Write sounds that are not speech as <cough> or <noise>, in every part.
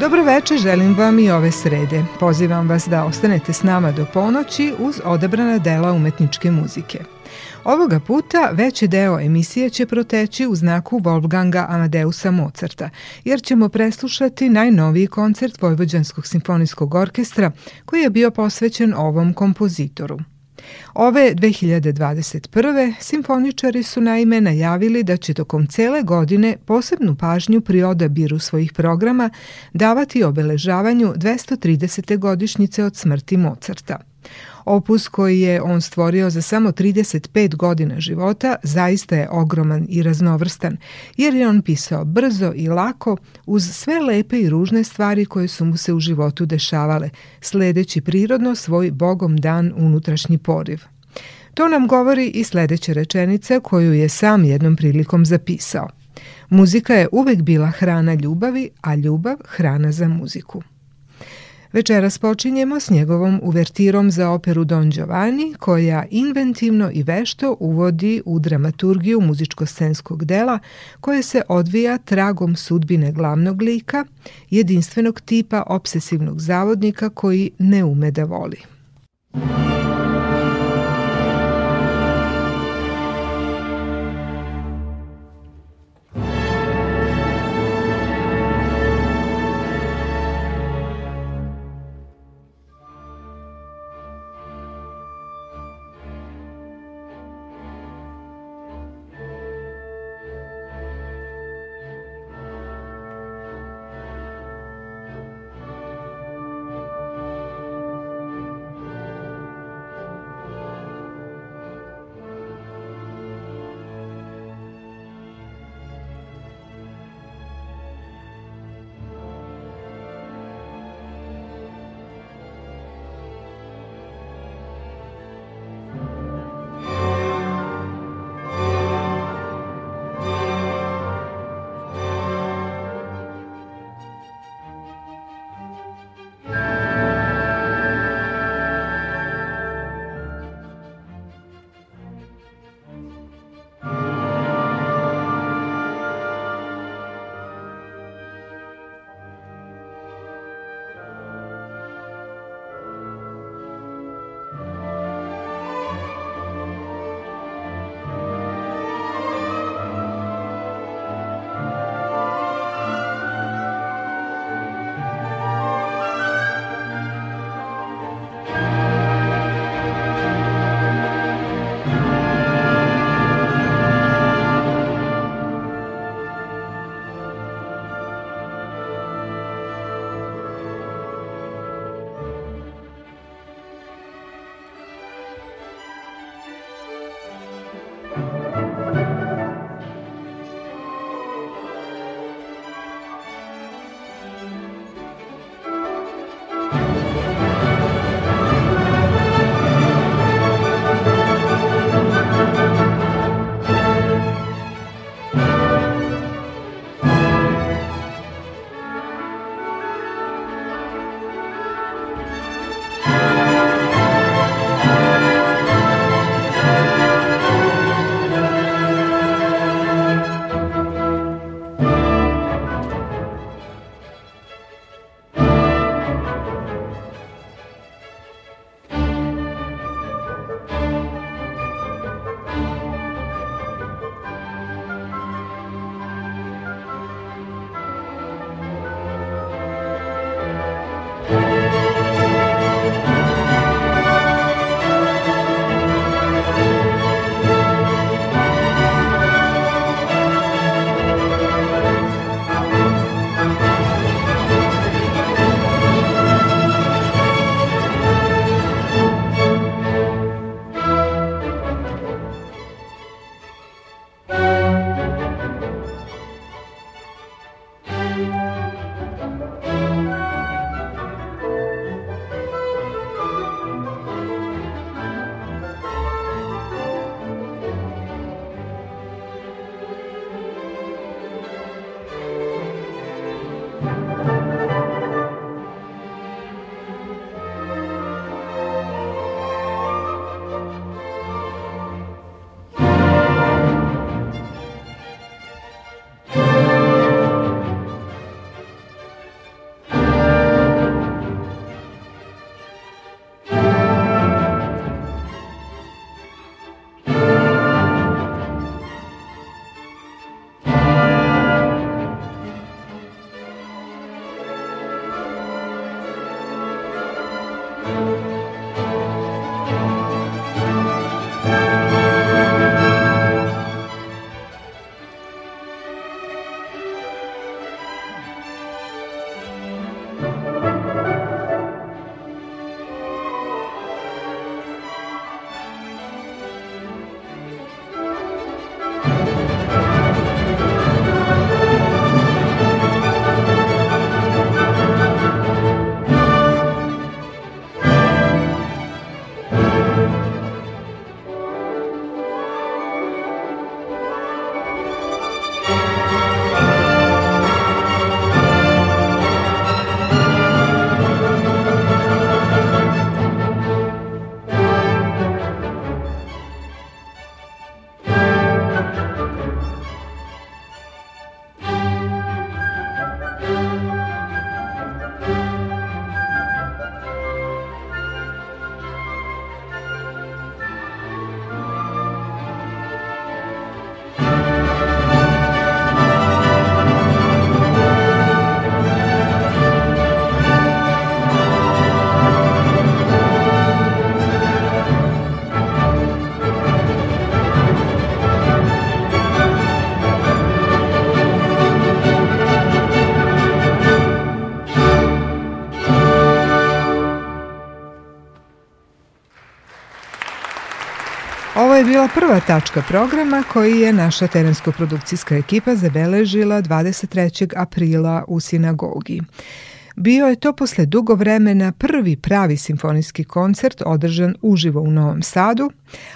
Dobro večer želim vam i ove srede. Pozivam vas da ostanete s nama do ponoći uz odabrana dela umetničke muzike. Ovoga puta veći deo emisije će proteći u znaku Wolfganga Amadeusa Mozarta, jer ćemo preslušati najnoviji koncert Vojvođanskog simfonijskog orkestra koji je bio posvećen ovom kompozitoru. Ove 2021. simfoničari su naime najavili da će tokom cele godine posebnu pažnju pri odabiru svojih programa davati obeležavanju 230. godišnjice od smrti Mozarta. Opus koji je on stvorio za samo 35 godina života zaista je ogroman i raznovrstan, jer je on pisao brzo i lako uz sve lepe i ružne stvari koje su mu se u životu dešavale, sledeći prirodno svoj bogom dan unutrašnji poriv. To nam govori i sljedeća rečenica koju je sam jednom prilikom zapisao. Muzika je uvek bila hrana ljubavi, a ljubav hrana za muziku. Večeras počinjemo s njegovom uvertirom za operu Don Giovanni, koja inventivno i vešto uvodi u dramaturgiju muzičko-scenskog dela, koje se odvija tragom sudbine glavnog lika, jedinstvenog tipa obsesivnog zavodnika koji ne ume da voli. bila prva tačka programa koji je naša terensko-produkcijska ekipa zabeležila 23. aprila u sinagogi. Bio je to posle dugo vremena prvi pravi simfonijski koncert održan uživo u Novom Sadu,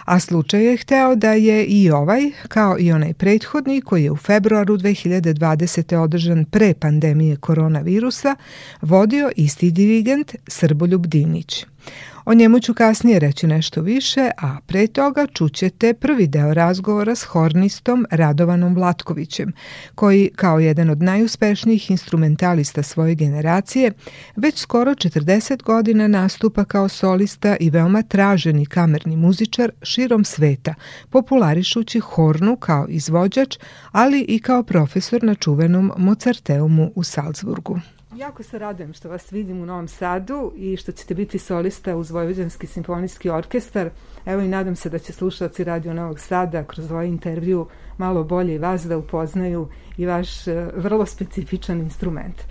a slučaj je hteo da je i ovaj, kao i onaj prethodni koji je u februaru 2020. održan pre pandemije koronavirusa, vodio isti dirigent Srboljub Dinić. O njemu ću kasnije reći nešto više, a pre toga čućete prvi deo razgovora s hornistom Radovanom Vlatkovićem, koji kao jedan od najuspešnijih instrumentalista svoje generacije već skoro 40 godina nastupa kao solista i veoma traženi kamerni muzičar širom sveta, popularišući hornu kao izvođač, ali i kao profesor na čuvenom Mozarteumu u Salzburgu. Jako se radujem što vas vidim u Novom Sadu i što ćete biti solista uz Vojvođanski simfonijski orkestar. Evo i nadam se da će slušalci Radio Novog Sada kroz ovaj intervju malo bolje i vas da upoznaju i vaš e, vrlo specifičan instrument.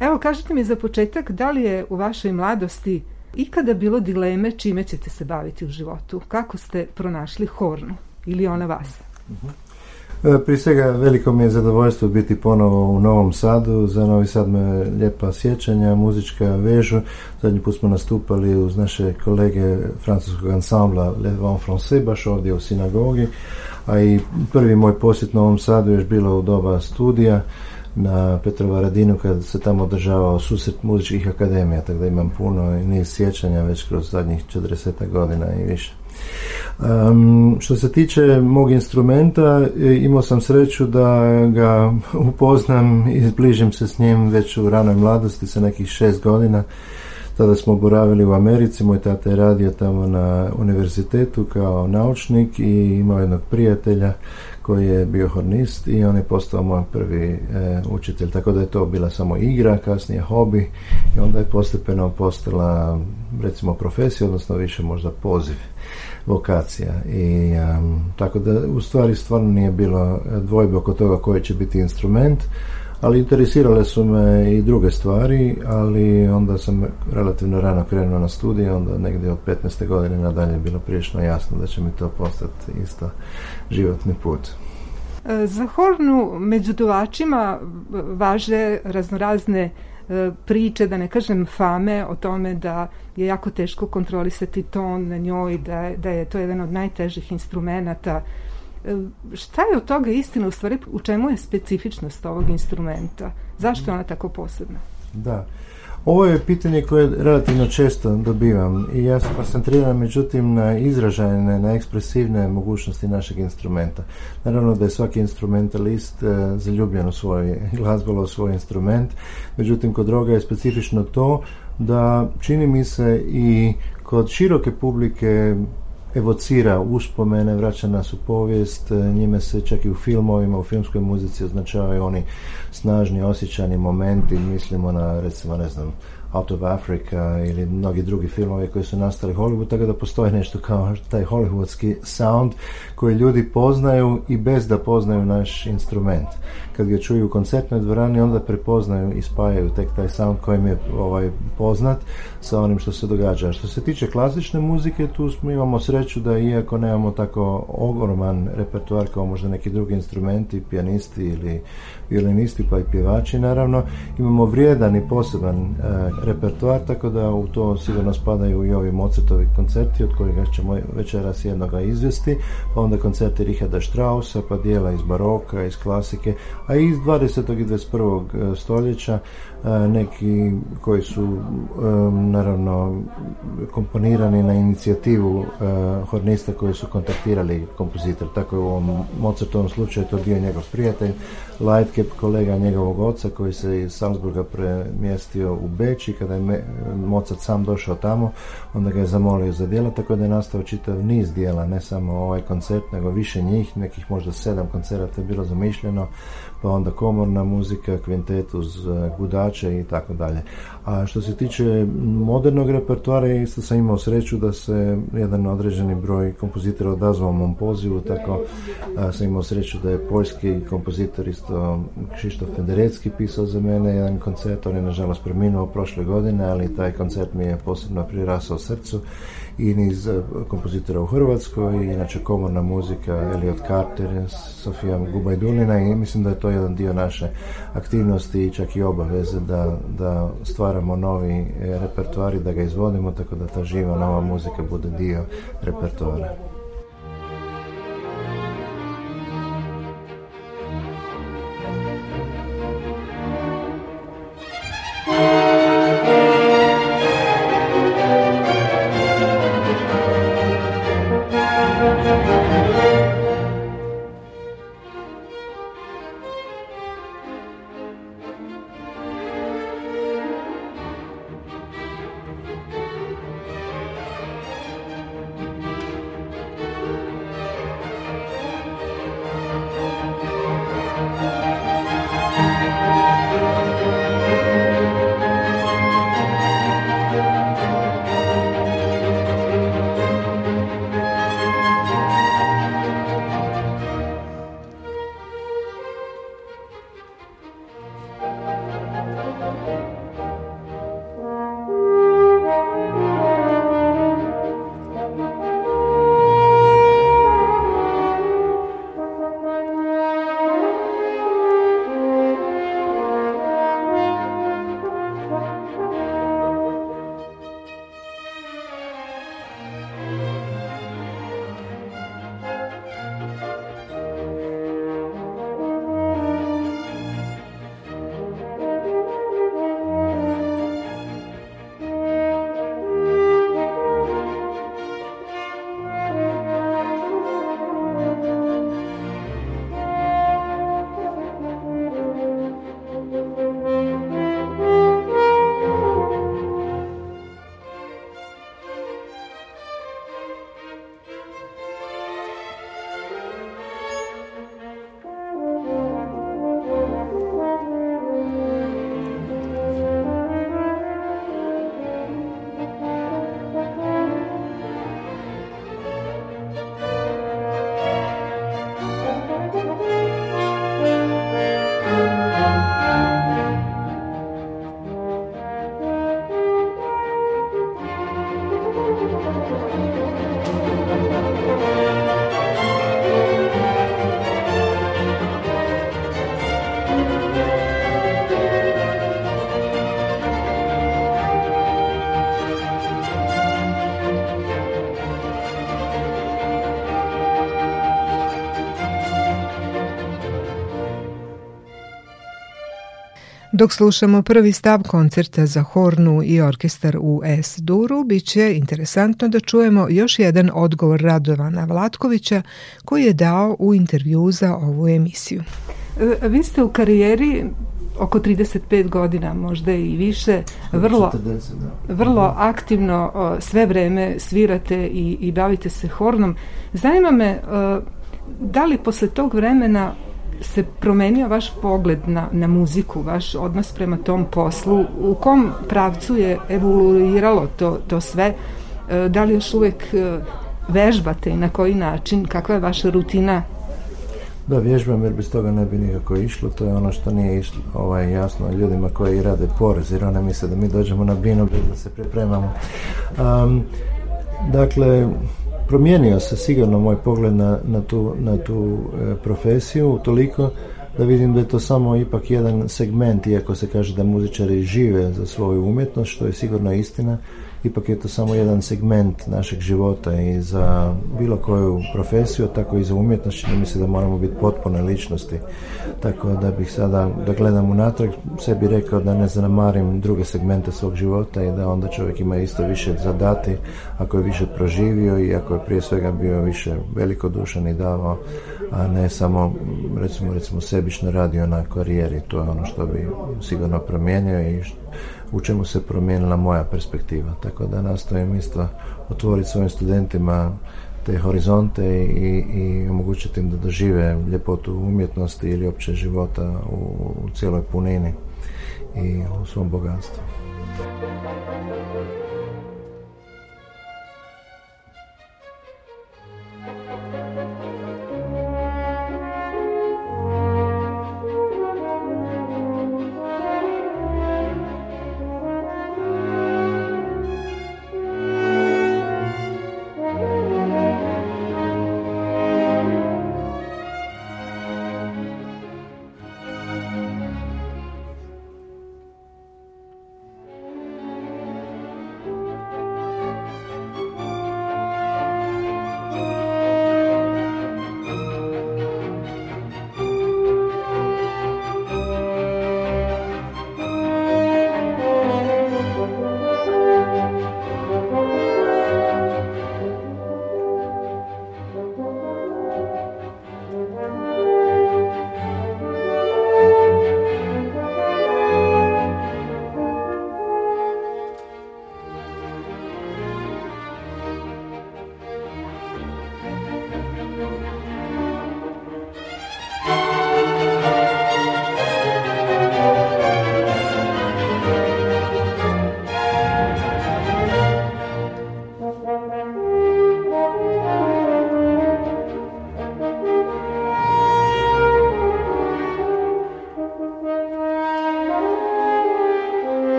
Evo, kažete mi za početak, da li je u vašoj mladosti ikada bilo dileme čime ćete se baviti u životu? Kako ste pronašli hornu ili ona vas? Mhm. E, prije svega veliko mi je zadovoljstvo biti ponovo u Novom Sadu. Za Novi Sad me lijepa sjećanja, muzička vežu. Zadnji put smo nastupali uz naše kolege francuskog ansambla Le Vent Français, baš ovdje u sinagogi. A i prvi moj posjet Novom Sadu je bilo u doba studija na Petrova Radinu kad se tamo održavao susret muzičkih akademija, tako da imam puno i niz sjećanja već kroz zadnjih 40 godina i više što se tiče mog instrumenta, e, imao sam sreću da ga <laughs> upoznam i zbližim se s njim već u ranoj mladosti, sa nekih šest godina. Tada smo boravili u Americi, moj tata je radio tamo na univerzitetu kao naučnik i imao jednog prijatelja koji je bio hornist i on je postao moj prvi e, učitelj. Tako da je to bila samo igra, kasnije hobi i onda je postepeno postala recimo profesija, odnosno više možda poziv lokacija i um, tako da u stvari stvarno nije bilo e, dvojbe oko toga koji će biti instrument ali interesirale su me i druge stvari, ali onda sam relativno rano krenuo na studije, onda negdje od 15. godine nadalje je bilo prilično jasno da će mi to postati isto životni put. E, za hornu među dovačima važe raznorazne E, priče, da ne kažem fame o tome da je jako teško kontrolisati ton na njoj, da, da je to jedan od najtežih instrumenta. E, šta je od toga istina, u stvari u čemu je specifičnost ovog instrumenta? Zašto je ona tako posebna? Da, ovo je pitanje koje relativno često dobivam i ja se koncentriram međutim na izražajne, na ekspresivne mogućnosti našeg instrumenta. Naravno da je svaki instrumentalist e, zaljubljen u svoj glazbalo, u svoj instrument, međutim kod droga je specifično to da čini mi se i kod široke publike evocira uspomene, vraća nas u povijest, e, njime se čak i u filmovima, u filmskoj muzici označavaju oni snažni osjećani momenti, mislimo na recimo ne znam Out of Africa ili mnogi drugi filmovi koji su nastali Hollywood, tako da postoji nešto kao taj hollywoodski sound koji ljudi poznaju i bez da poznaju naš instrument. Kad ga čuju u koncertnoj dvorani, onda prepoznaju i spajaju tek taj sound koji je ovaj, poznat sa onim što se događa. Što se tiče klasične muzike, tu smo, imamo sreću da iako nemamo tako ogroman repertoar kao možda neki drugi instrumenti, pijanisti ili violinisti pa i pjevači naravno. Imamo vrijedan i poseban e, repertoar, tako da u to sigurno spadaju i ovi mocetovi koncerti od kojih ćemo večeras jednoga izvesti, pa onda koncerti Richarda Strausa pa dijela iz baroka, iz klasike, a i iz 20. i 21. E, stoljeća E, neki koji su e, naravno komponirani na inicijativu e, hornista koji su kontaktirali kompozitor. Tako je u ovom Mozartovom slučaju to bio njegov prijatelj, Lightcap, kolega njegovog oca koji se iz Salzburga premjestio u Beći, i kada je Mozart sam došao tamo, onda ga je zamolio za dijela, tako da je nastao čitav niz djela, ne samo ovaj koncert, nego više njih, nekih možda sedam koncerata je bilo zamišljeno pa onda komorna muzika, kvintet uz e, gudače i tako dalje. A što se tiče modernog repertoara, isto sam imao sreću da se jedan određeni broj kompozitora odazvao mom pozivu, tako sam imao sreću da je poljski kompozitor isto Krištof Penderecki pisao za mene jedan koncert, on je nažalost preminuo prošle godine, ali taj koncert mi je posebno prirasao srcu i niz eh, kompozitora u Hrvatskoj, inače komorna muzika, Elliot Carter, Sofia Gubajdulina i mislim da je to jedan dio naše aktivnosti i čak i obaveze da, da stvaramo novi eh, repertoar i da ga izvodimo, tako da ta živa nova muzika bude dio repertoara. Dok slušamo prvi stav koncerta za hornu i orkestar u S-duru, bit će interesantno da čujemo još jedan odgovor Radovana Vlatkovića koji je dao u intervju za ovu emisiju. E, vi ste u karijeri oko 35 godina, možda i više, vrlo, vrlo aktivno sve vreme svirate i, i bavite se hornom. Zanima me da li posle tog vremena se promenio vaš pogled na, na muziku, vaš odnos prema tom poslu, u kom pravcu je evoluiralo to, to sve, e, da li još uvek e, vežbate i na koji način, kakva je vaša rutina? Da, vježbam jer bez toga ne bi nikako išlo, to je ono što nije išlo, ovaj, jasno ljudima koji rade porez, jer one misle da mi dođemo na binu da se pripremamo. dakle, promijenio se sigurno moj pogled na, na tu, na tu e, profesiju toliko da vidim da je to samo ipak jedan segment, iako se kaže da muzičari žive za svoju umjetnost, što je sigurno istina, ipak je to samo jedan segment našeg života i za bilo koju profesiju, tako i za umjetnost, čini mi se da moramo biti potpune ličnosti. Tako da bih sada, da gledam unatrag, sebi rekao da ne zanemarim druge segmente svog života i da onda čovjek ima isto više zadati ako je više proživio i ako je prije svega bio više velikodušan i davao, a ne samo recimo, recimo sebično radio na karijeri. To je ono što bi sigurno promijenio i u čemu se promijenila moja perspektiva. Tako da nastojim isto otvoriti svojim studentima te horizonte i, i omogućiti im da dožive ljepotu umjetnosti ili opće života u, u cijeloj punini i u svom bogatstvu.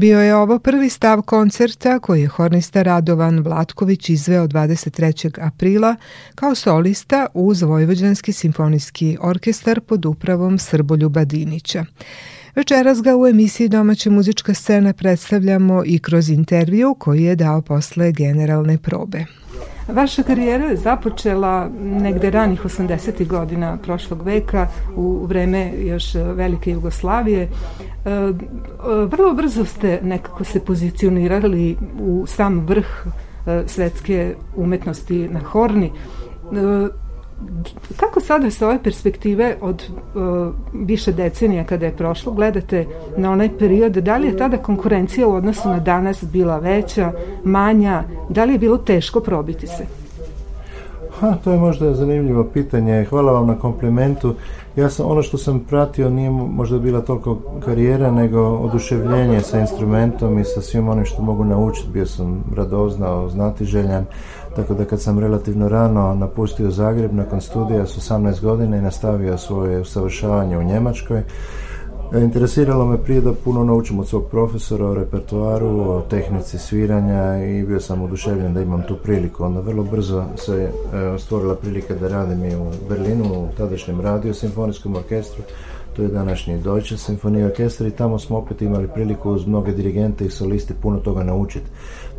Bio je ovo prvi stav koncerta koji je hornista Radovan Vlatković izveo 23. aprila kao solista uz Vojvođanski simfonijski orkestar pod upravom Srboljuba Dinića. Večeras ga u emisiji Domaće muzička scena predstavljamo i kroz intervju koji je dao posle generalne probe. Vaša karijera je započela negde ranih 80. godina prošlog veka u vreme još velike Jugoslavije E, e, vrlo brzo ste nekako se pozicionirali u sam vrh e, svetske umetnosti na Horni. Kako sada sa ove perspektive od više decenija kada je prošlo gledate na onaj period, da li je tada konkurencija u odnosu na danas bila veća, manja, da li je bilo teško probiti se? Ha, to je možda zanimljivo pitanje. Hvala vam na komplimentu. Ja sam, ono što sam pratio nije možda bila toliko karijera, nego oduševljenje sa instrumentom i sa svim onim što mogu naučiti. Bio sam radoznao, znati željan, tako da kad sam relativno rano napustio Zagreb nakon studija s 18 godina i nastavio svoje usavršavanje u Njemačkoj, E, interesiralo me prije da puno naučim od svog profesora o repertoaru, o tehnici sviranja i bio sam oduševljen da imam tu priliku. Onda vrlo brzo se je stvorila prilika da radim i u Berlinu, u tadašnjem radio simfonijskom orkestru, to je današnji Deutsche Sinfonije orkestra i tamo smo opet imali priliku uz mnoge dirigente i soliste puno toga naučiti.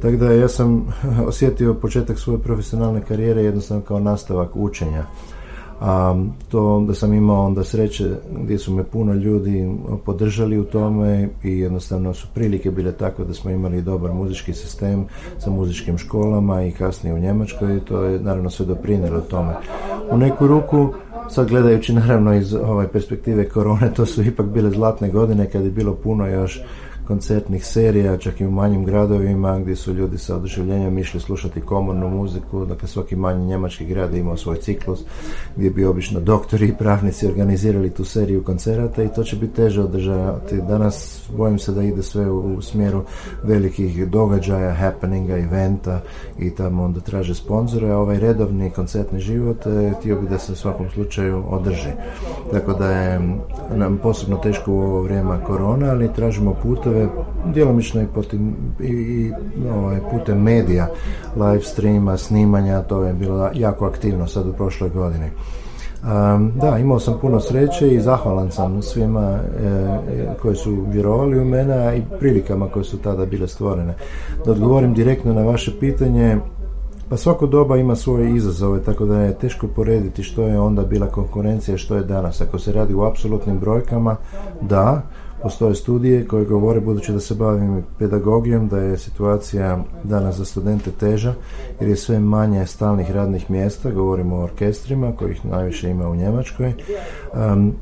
Tako da ja sam <laughs> osjetio početak svoje profesionalne karijere jednostavno kao nastavak učenja a to da sam imao onda sreće gdje su me puno ljudi podržali u tome i jednostavno su prilike bile tako da smo imali dobar muzički sistem sa muzičkim školama i kasnije u Njemačkoj i to je naravno sve doprinijelo tome. U neku ruku sad gledajući naravno iz ovaj perspektive korone to su ipak bile zlatne godine kad je bilo puno još koncertnih serija, čak i u manjim gradovima gdje su ljudi sa oduševljenjem išli slušati komornu muziku, dakle svaki manji njemački grad je imao svoj ciklus gdje bi obično doktori i pravnici organizirali tu seriju koncerata i to će biti teže održavati. Danas bojim se da ide sve u smjeru velikih događaja, happeninga, eventa i tamo onda traže sponzore, a ovaj redovni koncertni život e, htio bi da se u svakom slučaju održi. Tako da je nam posebno teško u ovo vrijeme korona, ali tražimo puta djelomično i, putem, i, i ovaj, putem medija, live streama, snimanja, to je bilo jako aktivno sad u prošloj godini. Um, da, imao sam puno sreće i zahvalan sam svima e, koji su vjerovali u mene i prilikama koje su tada bile stvorene. Da odgovorim direktno na vaše pitanje, pa svako doba ima svoje izazove, tako da je teško porediti što je onda bila konkurencija, što je danas. Ako se radi u apsolutnim brojkama, da, Postoje studije koje govore, budući da se bavim pedagogijom, da je situacija danas za studente teža jer je sve manje stalnih radnih mjesta, govorimo o orkestrima kojih najviše ima u Njemačkoj,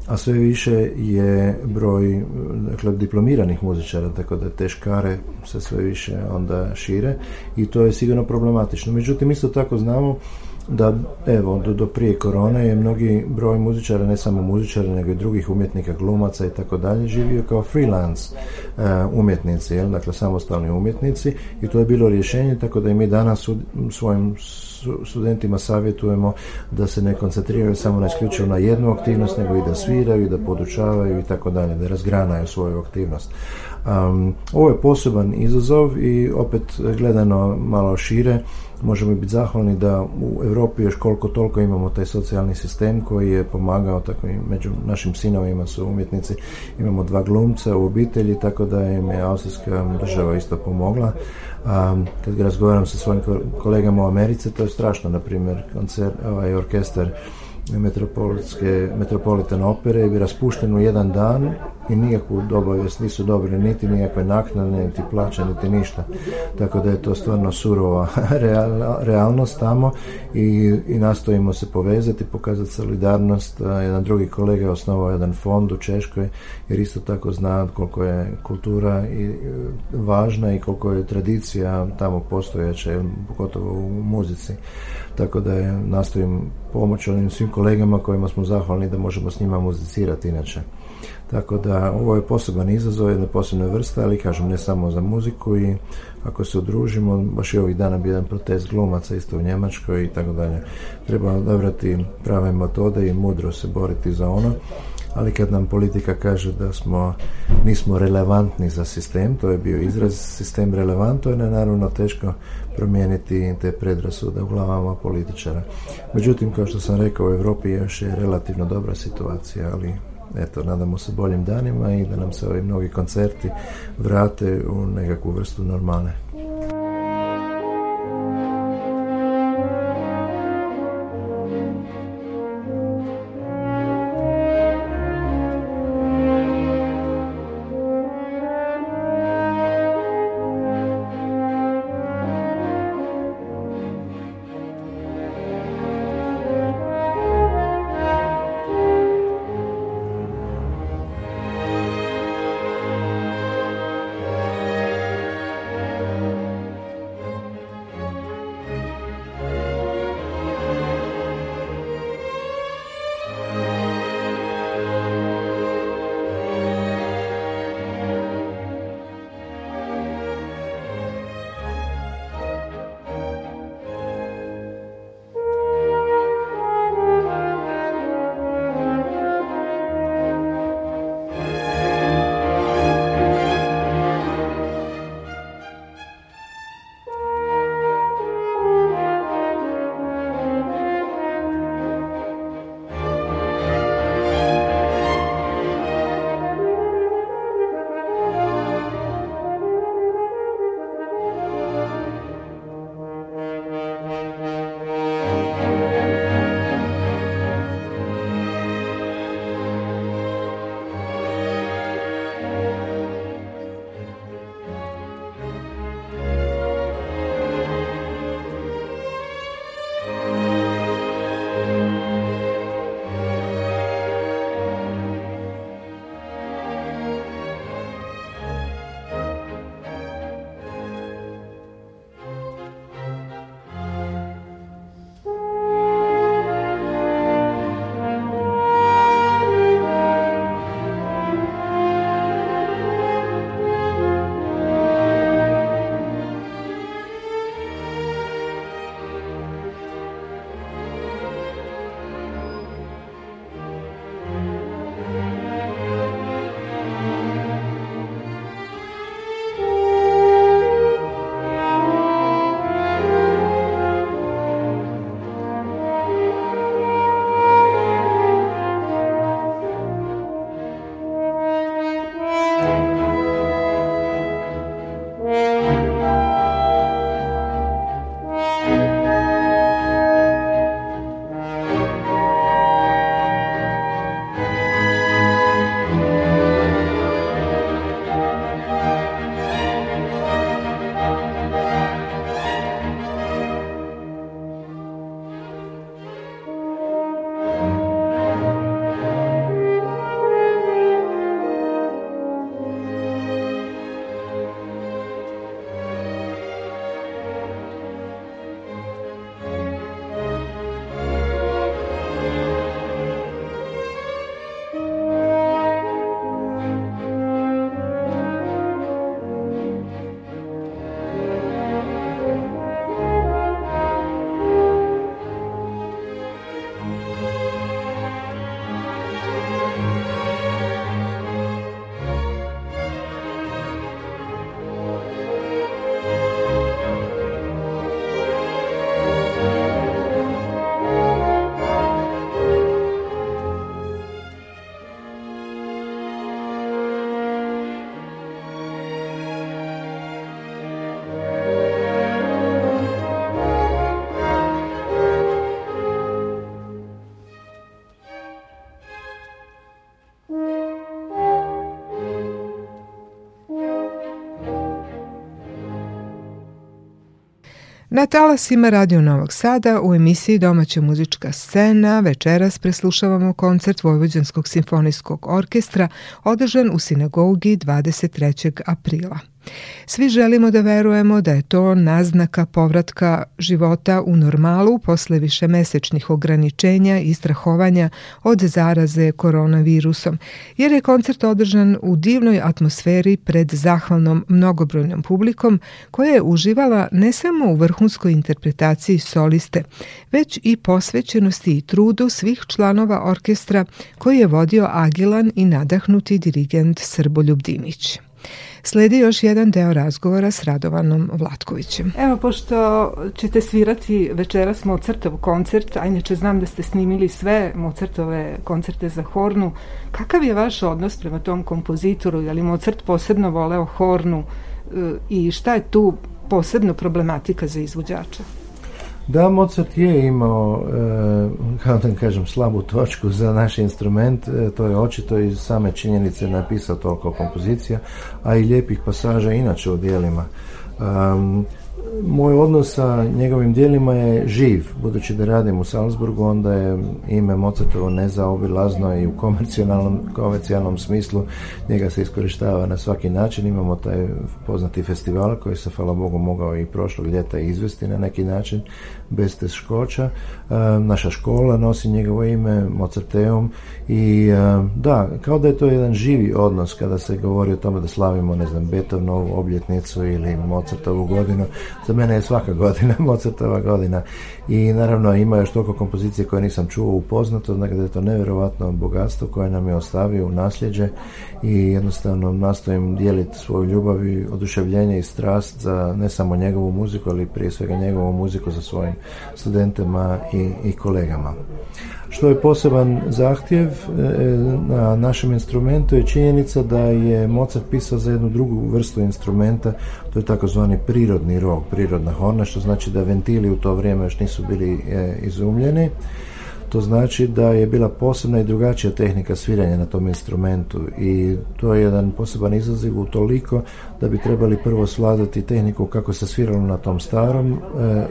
a sve više je broj dakle, diplomiranih muzičara, tako da te škare se sve više onda šire i to je sigurno problematično. Međutim, isto tako znamo da evo do, do prije korone je mnogi broj muzičara, ne samo muzičara nego i drugih umjetnika, glumaca i tako dalje živio kao freelance eh, umjetnici, jel? dakle samostalni umjetnici i to je bilo rješenje tako da i mi danas svojim studentima savjetujemo da se ne koncentriraju samo na isključivo na jednu aktivnost nego i da sviraju i da podučavaju i tako dalje, da razgranaju svoju aktivnost. Um, ovo je poseban izazov i opet gledano malo šire možemo biti zahvalni da u Europi još koliko toliko imamo taj socijalni sistem koji je pomagao tako i među našim sinovima su umjetnici imamo dva glumca u obitelji tako da im je austrijska država isto pomogla kad razgovaram sa svojim kolegama u Americi to je strašno na primjer koncert ovaj orkestar Metropolitan opere je raspušten u jedan dan i nikakvu obavijest nisu dobili niti nikakve naknade, niti plaće, niti ništa. Tako da je to stvarno surova <laughs> realnost tamo i, i nastojimo se povezati, pokazati solidarnost. E, jedan drugi kolega je osnovao jedan fond u Češkoj jer isto tako zna koliko je kultura i, e, važna i koliko je tradicija tamo postojeća, pogotovo u muzici. Tako da je nastojim pomoć onim svim kolegama kojima smo zahvalni da možemo s njima muzicirati inače. Tako da ovo je poseban izazov, jedna posebna vrsta, ali kažem ne samo za muziku i ako se udružimo, baš je ovih dana bio jedan protest glumaca isto u Njemačkoj i tako dalje. Treba odabrati prave metode i mudro se boriti za ono ali kad nam politika kaže da smo nismo relevantni za sistem, to je bio izraz sistem relevanto je naravno teško promijeniti te predrasude u glavama političara. Međutim, kao što sam rekao, u Europi još je relativno dobra situacija, ali eto, nadamo se boljim danima i da nam se ovi mnogi koncerti vrate u nekakvu vrstu normale. Na talasima Radio Novog Sada u emisiji Domaća muzička scena večeras preslušavamo koncert Vojvođanskog simfonijskog orkestra održan u sinagogi 23. aprila. Svi želimo da verujemo da je to naznaka povratka života u normalu posle višemesečnih ograničenja i strahovanja od zaraze koronavirusom, jer je koncert održan u divnoj atmosferi pred zahvalnom mnogobrojnom publikom koja je uživala ne samo u vrhunskoj interpretaciji soliste, već i posvećenosti i trudu svih članova orkestra koji je vodio agilan i nadahnuti dirigent Srboljub Dimić. Sledi još jedan deo razgovora s Radovanom Vlatkovićem. Evo, pošto ćete svirati večeras Mozartov koncert, a inače znam da ste snimili sve Mozartove koncerte za hornu, kakav je vaš odnos prema tom kompozitoru? Je li Mozart posebno voleo hornu e, i šta je tu posebno problematika za izvođača? Da, Mozart je imao, eh, kao da kažem, slabu točku za naš instrument, eh, to je očito iz same činjenice napisao toliko kompozicija, a i lijepih pasaža inače u dijelima. moj odnos sa njegovim dijelima je živ, budući da radim u Salzburgu, onda je ime Mozartovo nezaobilazno i u komercijalnom, komercijalnom smislu njega se iskorištava na svaki način. Imamo taj poznati festival koji se, hvala Bogu, mogao i prošlog ljeta izvesti na neki način bez teškoća. E, naša škola nosi njegovo ime, Mozarteum i e, da, kao da je to jedan živi odnos kada se govori o tome da slavimo, ne znam, Beethovenovu obljetnicu ili Mozartovu godinu. Za mene je svaka godina <laughs> Mozartova godina i naravno ima još toliko kompozicije koje nisam čuo upoznato, znači da je to nevjerojatno bogatstvo koje nam je ostavio u nasljeđe i jednostavno nastojim dijeliti svoju ljubav i oduševljenje i strast za ne samo njegovu muziku, ali prije svega njegovu muziku za svojim studentima i, kolegama. Što je poseban zahtjev e, na našem instrumentu je činjenica da je Mozart pisao za jednu drugu vrstu instrumenta, to je takozvani prirodni rog, prirodna horna, što znači da ventili u to vrijeme još nisu bili e, izumljeni. To znači da je bila posebna i drugačija tehnika sviranja na tom instrumentu i to je jedan poseban izaziv toliko da bi trebali prvo svladati tehniku kako se sviralo na tom starom e,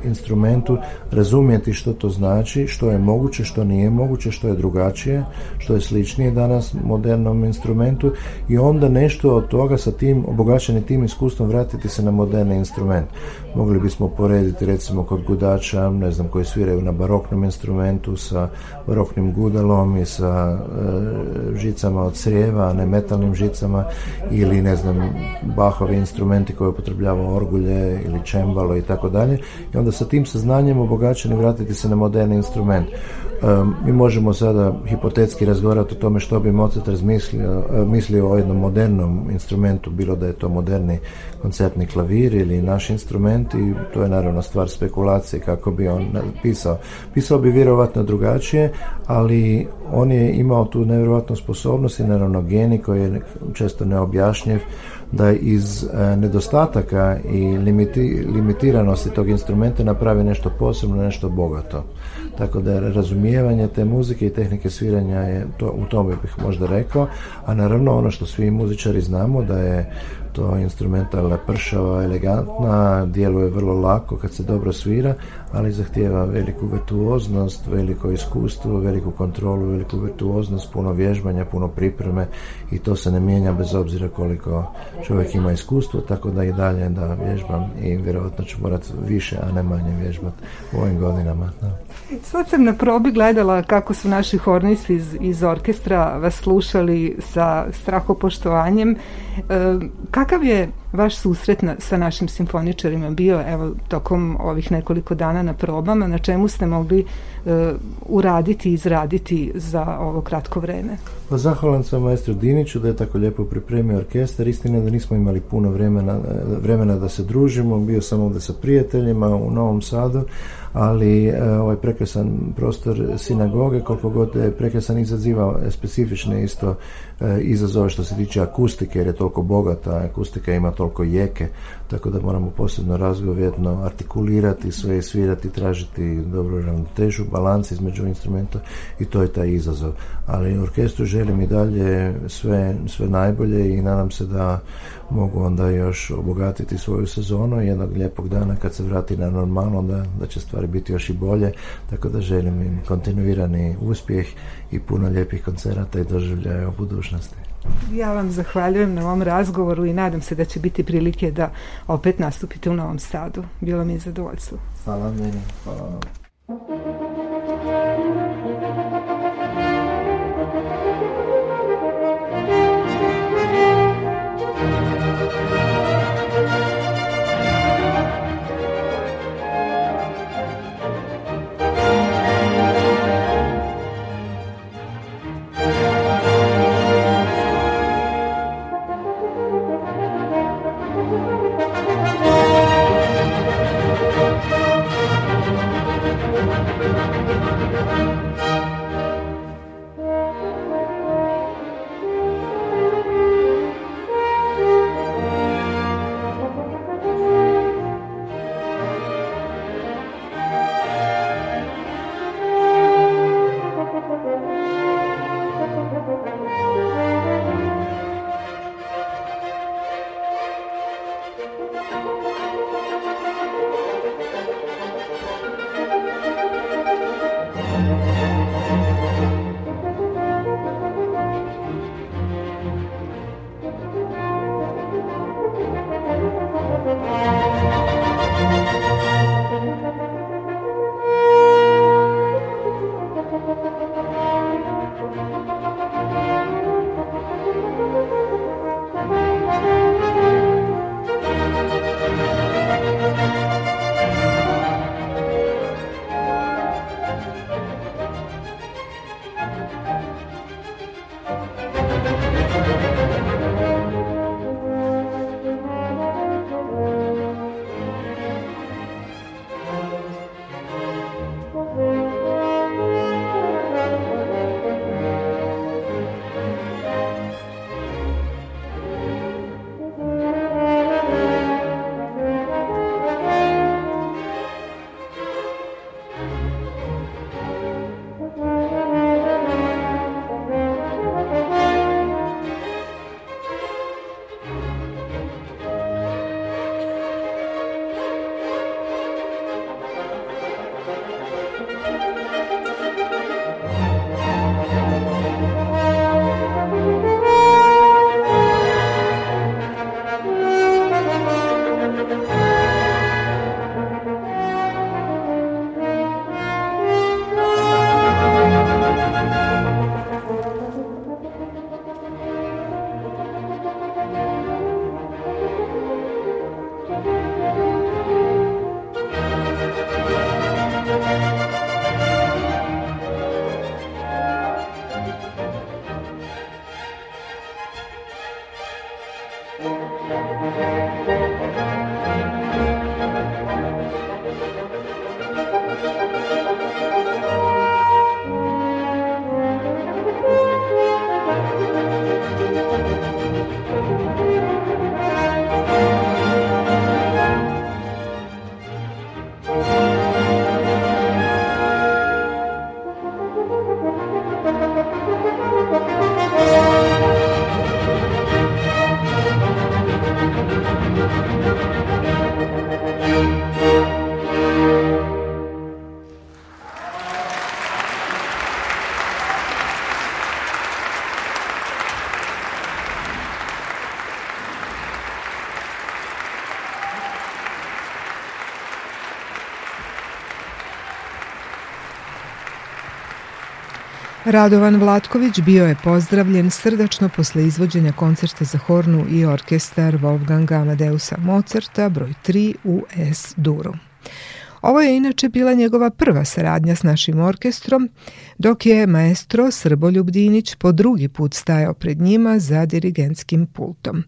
instrumentu, razumjeti što to znači, što je moguće, što nije moguće, što je drugačije, što je sličnije danas modernom instrumentu i onda nešto od toga sa tim obogaćeni tim iskustvom vratiti se na moderni instrument. Mogli bismo porediti recimo kod gudača, ne znam, koji sviraju na baroknom instrumentu sa baroknim gudalom i sa e, žicama od crijeva, a ne metalnim žicama ili ne znam, bah Bahovi instrumenti koje upotrebljava orgulje ili čembalo i tako dalje i onda sa tim saznanjem obogaćeni vratiti se na moderni instrument. E, mi možemo sada hipotetski razgovarati o tome što bi Mozart razmislio e, mislio o jednom modernom instrumentu, bilo da je to moderni koncertni klavir ili naš instrument i to je naravno stvar spekulacije kako bi on pisao. Pisao bi vjerovatno drugačije, ali on je imao tu nevjerojatnu sposobnost i naravno geni koji je često neobjašnjiv da iz e, nedostataka i limiti, limitiranosti tog instrumenta napravi nešto posebno, nešto bogato. Tako da razumijevanje te muzike i tehnike sviranja je to, u tome bih možda rekao, a naravno ono što svi muzičari znamo da je to instrumentalna pršava, elegantna, djeluje vrlo lako kad se dobro svira, ali zahtijeva veliku virtuoznost, veliko iskustvo, veliku kontrolu, veliku virtuoznost, puno vježbanja, puno pripreme i to se ne mijenja bez obzira koliko čovjek ima iskustvo, tako da i dalje da vježbam i vjerojatno ću morati više, a ne manje vježbati u ovim godinama. Da. Sad sam na probi gledala kako su naši hornisti iz, iz orkestra vas slušali sa strahopoštovanjem Kakav je vaš susret na, sa našim simfoničarima bio evo, tokom ovih nekoliko dana na probama? Na čemu ste mogli eh, uraditi i izraditi za ovo kratko vreme? Pa zahvalan sam maestru Diniću da je tako lijepo pripremio orkestar. Istina da nismo imali puno vremena, eh, vremena da se družimo. Bio sam ovdje sa prijateljima u Novom Sadu, ali eh, ovaj prekrasan prostor sinagoge, koliko god je prekrasan, izazivao specifične isto E, izazove što se tiče akustike jer je toliko bogata, akustika ima toliko jeke, tako da moramo posebno razgovjetno artikulirati sve i svirati, tražiti dobru ravnotežu, balans između instrumenta i to je taj izazov. Ali orkestru želim i dalje sve, sve najbolje i nadam se da mogu onda još obogatiti svoju sezonu jednog lijepog dana kad se vrati na normalno da, da će stvari biti još i bolje tako da želim im kontinuirani uspjeh i puno lijepih koncerata i doživljaja o budućnosti. Ja vam zahvaljujem na ovom razgovoru i nadam se da će biti prilike da opet nastupite u Novom Sadu. Bilo mi je zadovoljstvo. Hvala meni. Hvala Radovan Vlatković bio je pozdravljen srdačno posle izvođenja koncerta za hornu i orkestar Wolfganga Amadeusa Mozarta broj 3 u S-duru. Ovo je inače bila njegova prva saradnja s našim orkestrom, dok je maestro Srboljub Dinić po drugi put stajao pred njima za dirigentskim pultom.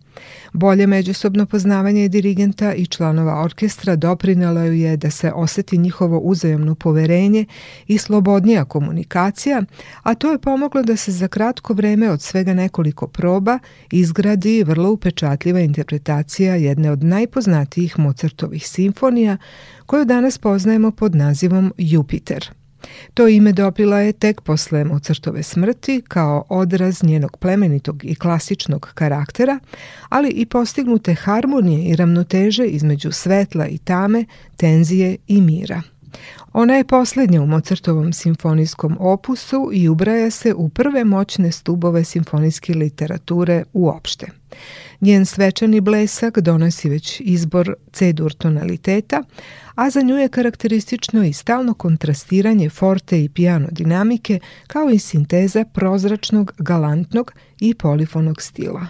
Bolje međusobno poznavanje dirigenta i članova orkestra doprinelo ju je da se oseti njihovo uzajemno poverenje i slobodnija komunikacija, a to je pomoglo da se za kratko vreme od svega nekoliko proba izgradi vrlo upečatljiva interpretacija jedne od najpoznatijih Mozartovih simfonija koju danas poznajemo pod nazivom Jupiter. To ime dobila je tek posle Mozartove smrti kao odraz njenog plemenitog i klasičnog karaktera, ali i postignute harmonije i ravnoteže između svetla i tame, tenzije i mira. Ona je posljednja u Mozartovom simfonijskom opusu i ubraja se u prve moćne stubove simfonijske literature uopšte. Njen svečani blesak donosi već izbor cedur tonaliteta, a za nju je karakteristično i stalno kontrastiranje forte i piano dinamike, kao i sinteza prozračnog, galantnog i polifonog stila.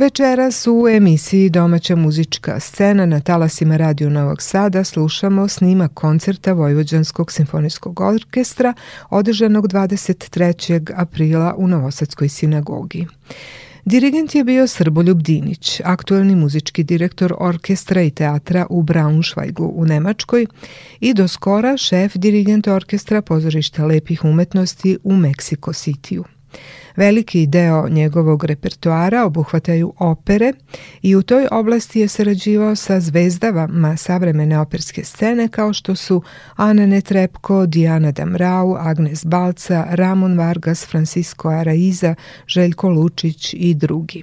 Večeras u emisiji Domaća muzička scena na talasima Radio Novog Sada slušamo snima koncerta Vojvođanskog simfonijskog orkestra održanog 23. aprila u Novosadskoj sinagogi. Dirigent je bio Srboljub Dinić, aktuelni muzički direktor orkestra i teatra u Braunschweigu u Nemačkoj i do skora šef dirigent orkestra pozorišta lepih umetnosti u Meksiko Sitiju. Veliki deo njegovog repertoara obuhvataju opere i u toj oblasti je sarađivao sa zvezdavama savremene operske scene kao što su Ana Netrepko, Diana Damrau, Agnes Balca, Ramon Vargas, Francisco Araiza, Željko Lučić i drugi.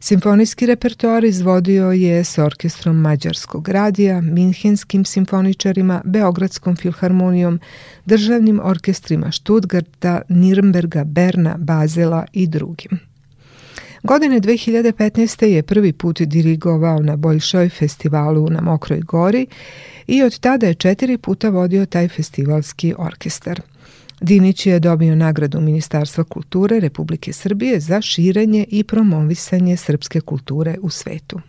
Simfonijski repertoar izvodio je s orkestrom Mađarskog radija, minhenskim simfoničarima, Beogradskom filharmonijom, državnim orkestrima Štutgarta, Nirnberga, Berna, Bazela i drugim. Godine 2015. je prvi put dirigovao na Boljšoj festivalu na Mokroj gori i od tada je četiri puta vodio taj festivalski orkestar. Dinić je dobio nagradu Ministarstva kulture Republike Srbije za širenje i promovisanje srpske kulture u svetu.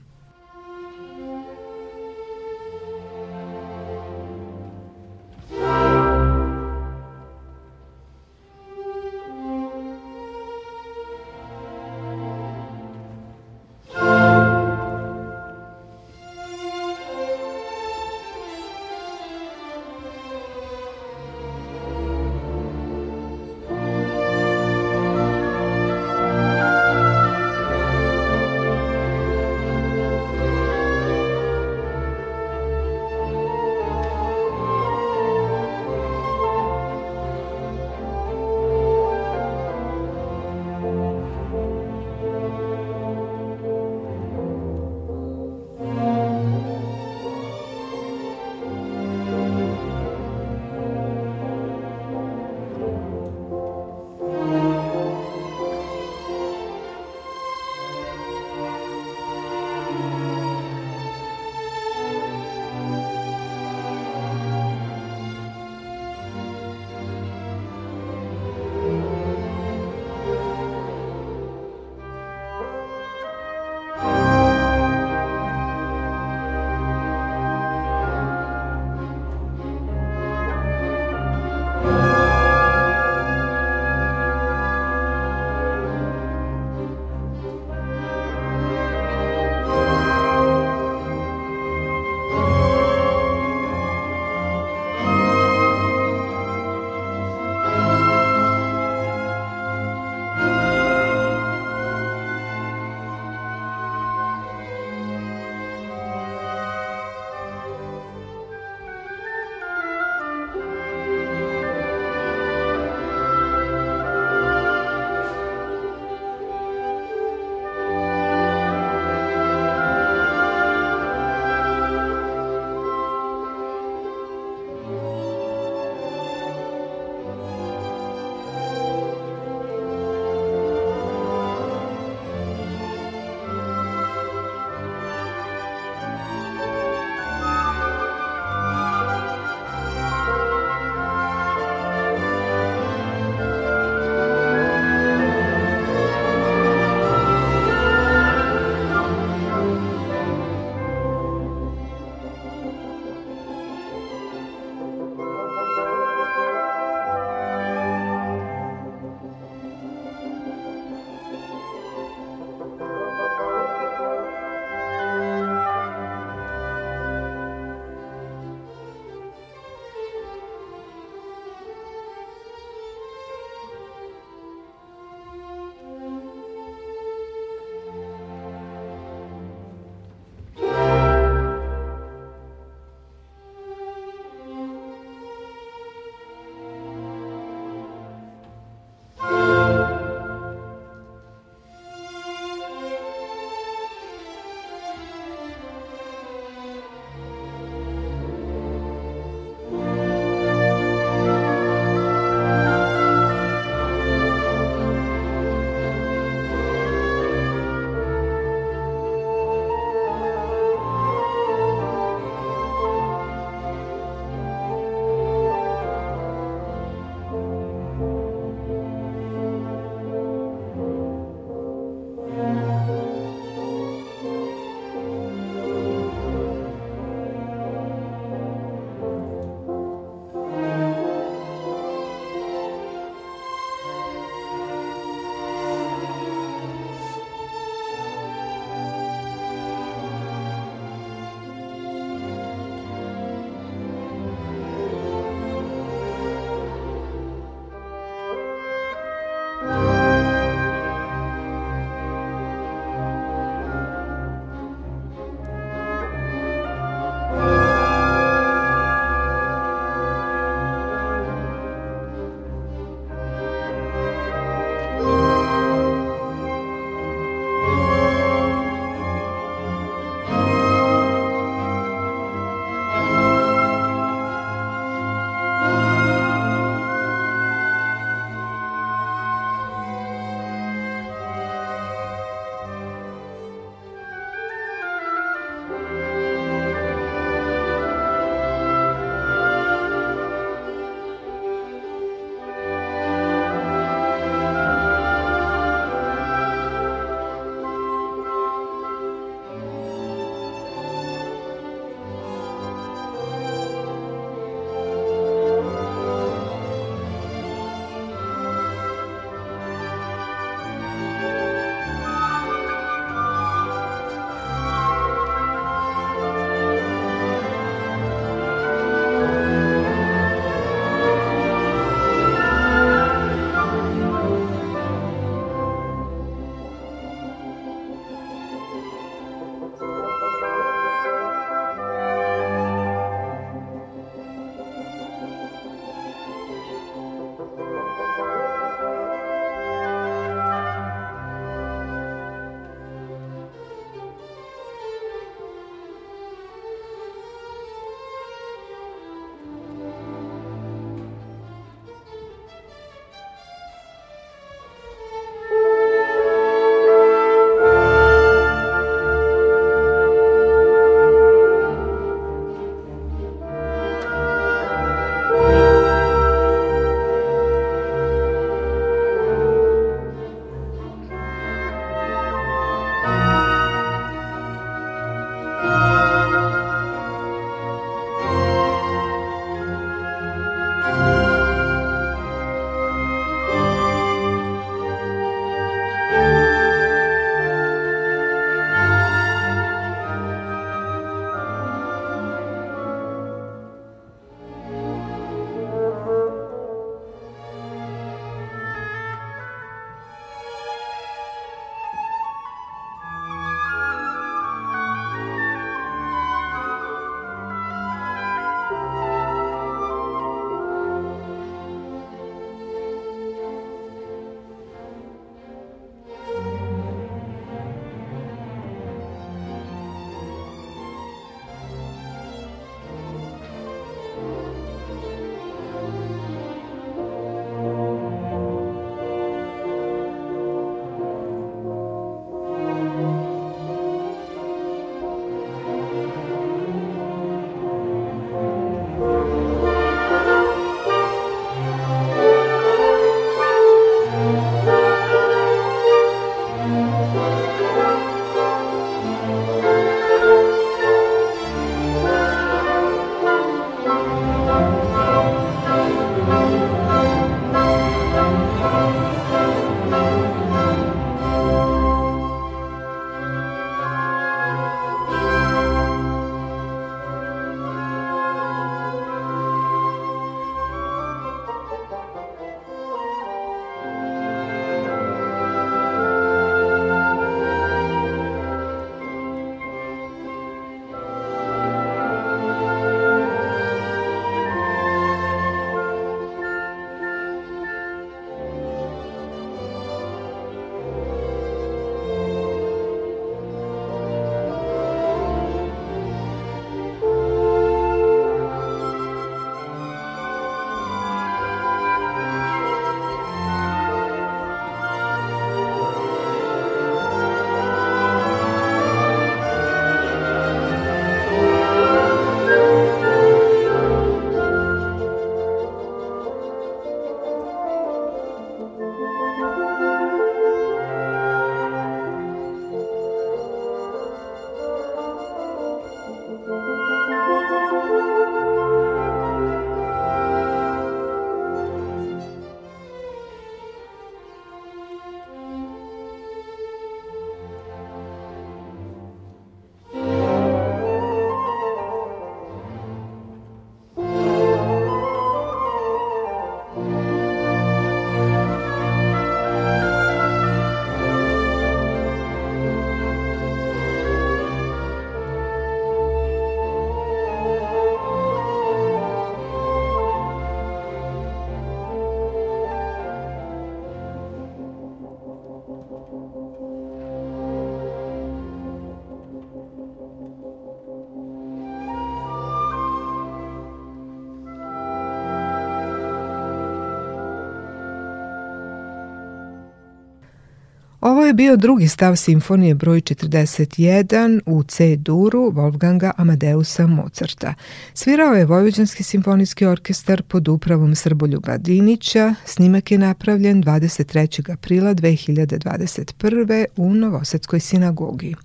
je bio drugi stav simfonije broj 41 u C duru Wolfganga Amadeusa Mozarta. Svirao je Vojvođanski simfonijski orkestar pod upravom Srboljuba Dinića. Snimak je napravljen 23. aprila 2021. u Novosadskoj sinagogi.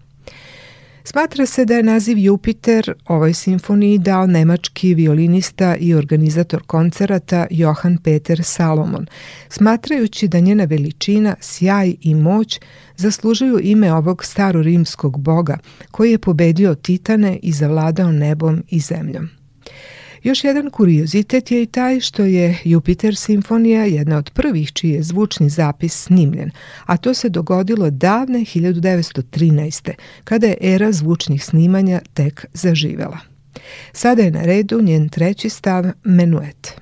Smatra se da je naziv Jupiter ovoj simfoniji dao nemački violinista i organizator koncerata Johan Peter Salomon, smatrajući da njena veličina, sjaj i moć zaslužuju ime ovog starorimskog boga koji je pobedio Titane i zavladao nebom i zemljom. Još jedan kuriozitet je i taj što je Jupiter simfonija jedna od prvih čiji je zvučni zapis snimljen, a to se dogodilo davne 1913. kada je era zvučnih snimanja tek zaživela. Sada je na redu njen treći stav Menuet.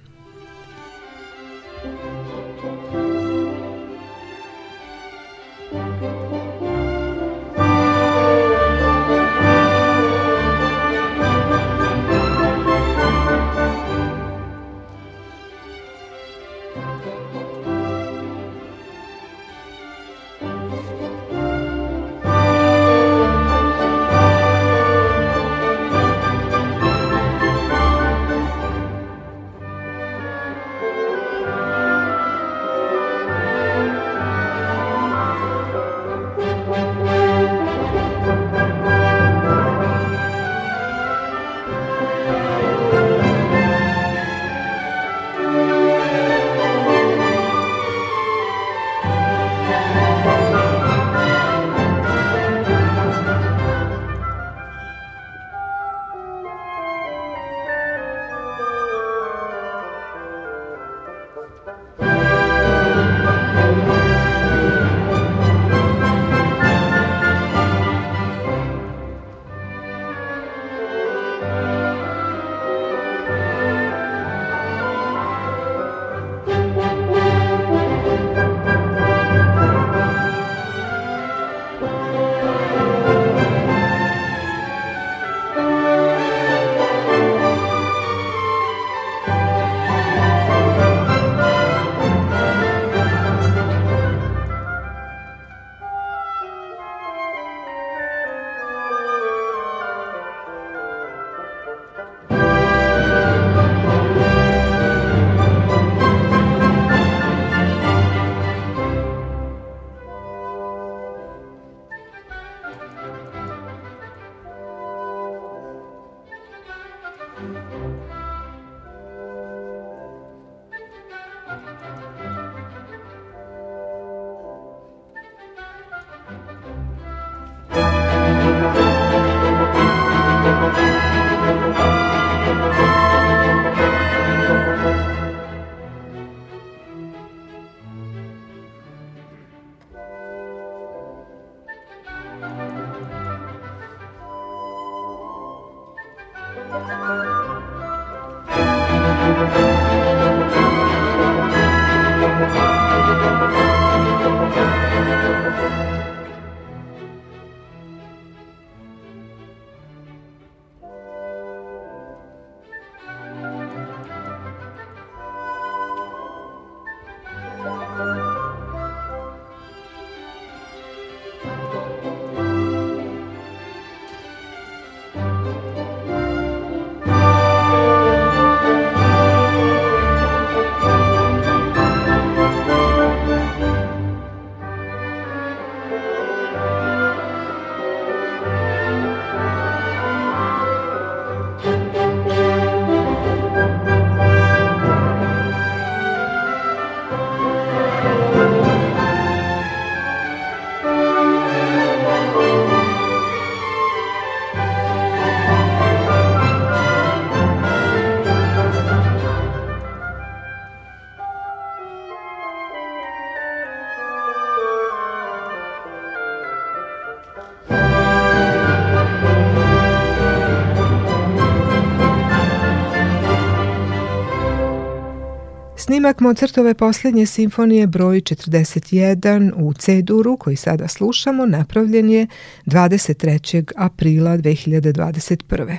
Snimak Mozartove posljednje simfonije broj 41 u C-duru koji sada slušamo napravljen je 23. aprila 2021.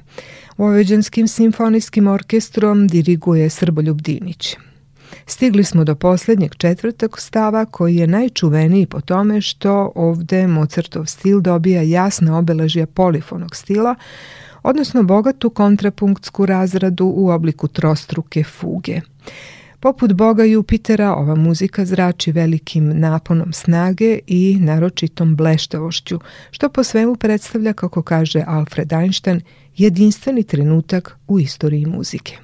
Oveđanskim simfonijskim orkestrom diriguje Srboljub Dinić. Stigli smo do posljednjeg četvrtog stava koji je najčuveniji po tome što ovde Mozartov stil dobija jasne obeležja polifonog stila, odnosno bogatu kontrapunktsku razradu u obliku trostruke fuge. Poput Boga Jupitera, ova muzika zrači velikim naponom snage i naročitom bleštavošću, što po svemu predstavlja, kako kaže Alfred Einstein, jedinstveni trenutak u istoriji muzike.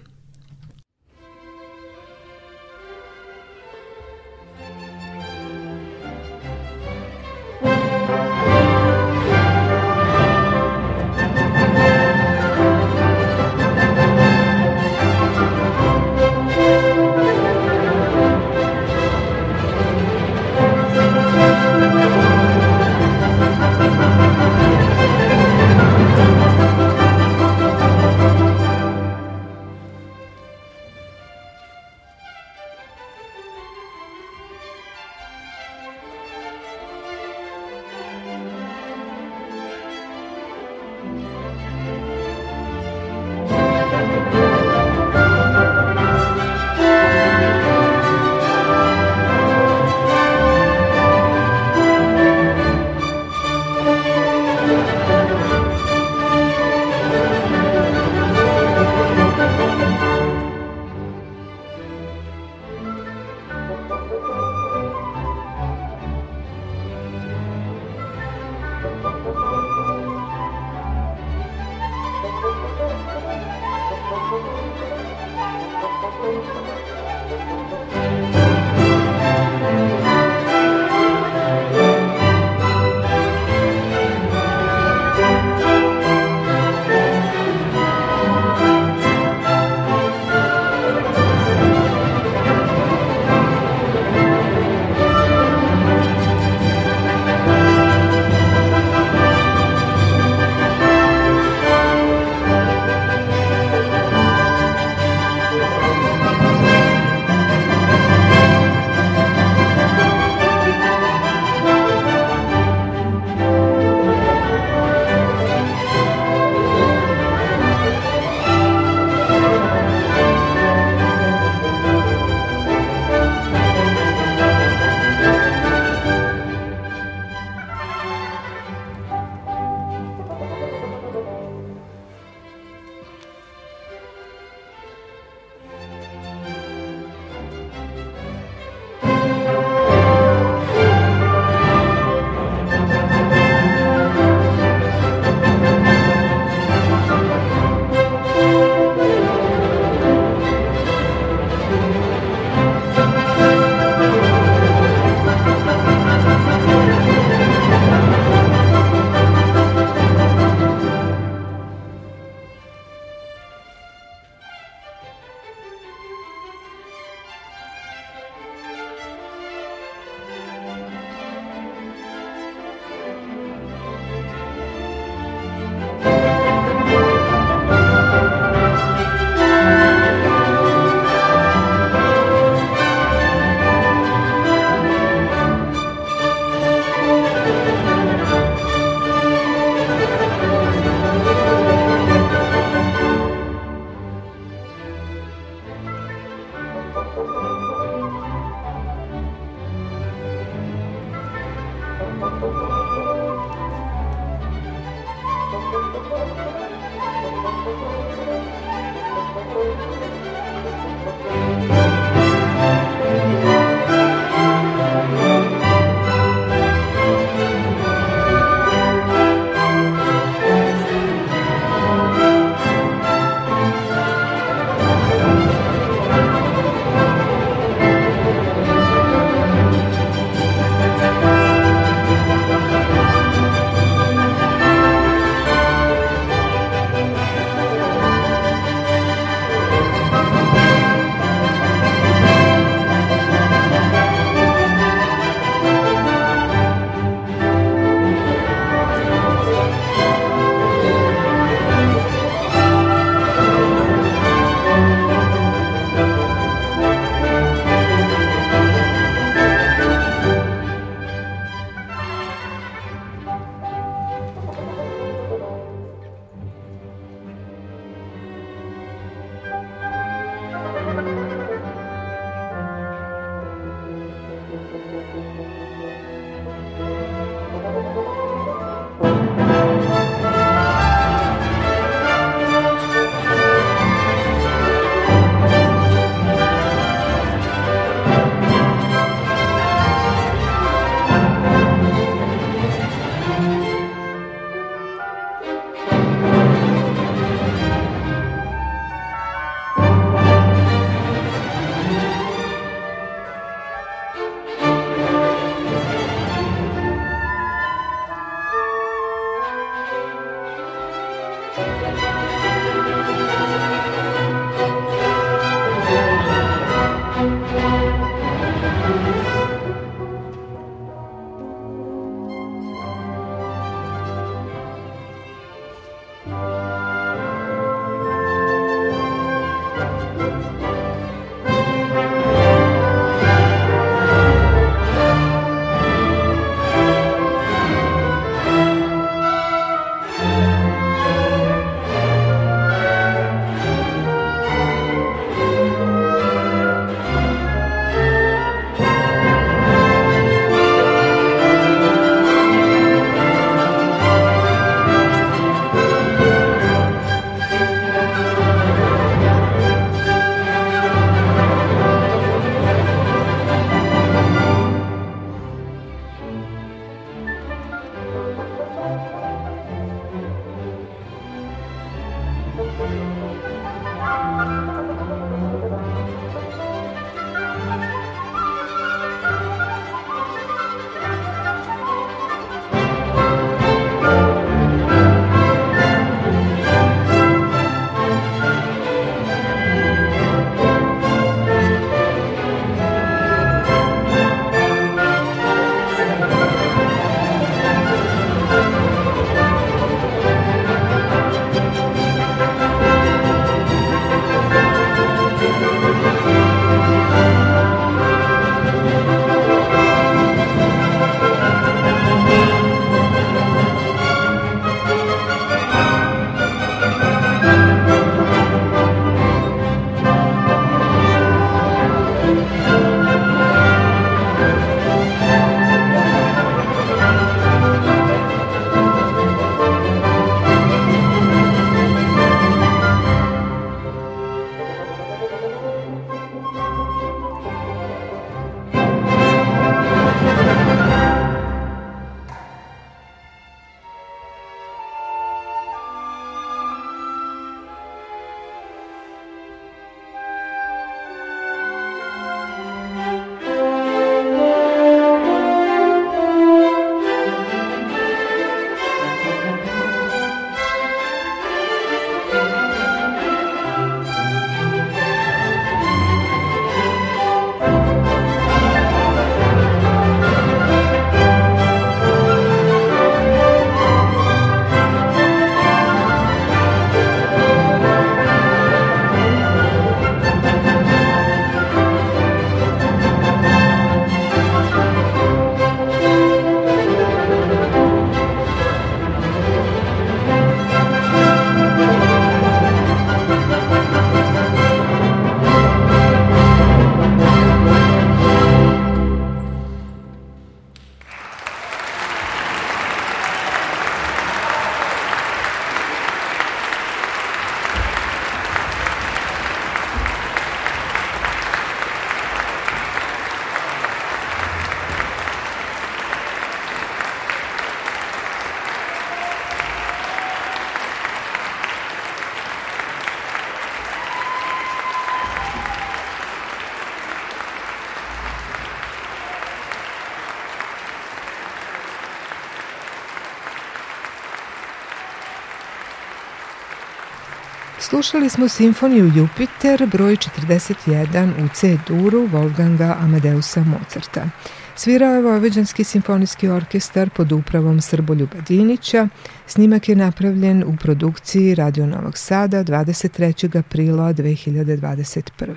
Slušali smo simfoniju Jupiter broj 41 u C duru Wolfganga Amadeusa Mozarta. Svirao je Vojvođanski simfonijski orkestar pod upravom Srboljuba Dinića. Snimak je napravljen u produkciji Radio Novog Sada 23. aprila 2021.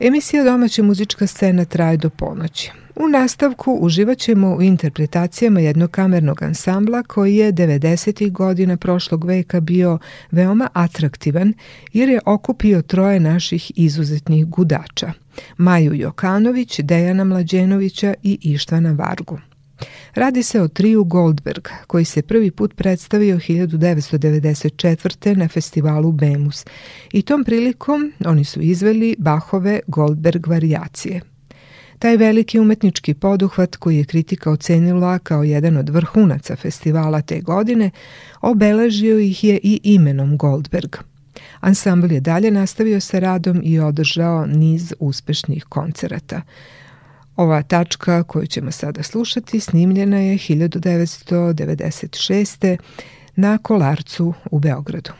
Emisija domaća muzička scena traje do ponoći. U nastavku uživat ćemo u interpretacijama jednokamernog ansambla koji je 90. godina prošlog veka bio veoma atraktivan jer je okupio troje naših izuzetnih gudača. Maju Jokanović, Dejana Mlađenovića i Ištvana Vargu. Radi se o triju Goldberg, koji se prvi put predstavio 1994. na festivalu Bemus i tom prilikom oni su izveli Bahove Goldberg varijacije. Taj veliki umetnički poduhvat koji je kritika ocenila kao jedan od vrhunaca festivala te godine, obeležio ih je i imenom Goldberg. Ansambl je dalje nastavio sa radom i održao niz uspešnih koncerata. Ova tačka koju ćemo sada slušati snimljena je 1996. na Kolarcu u Beogradu.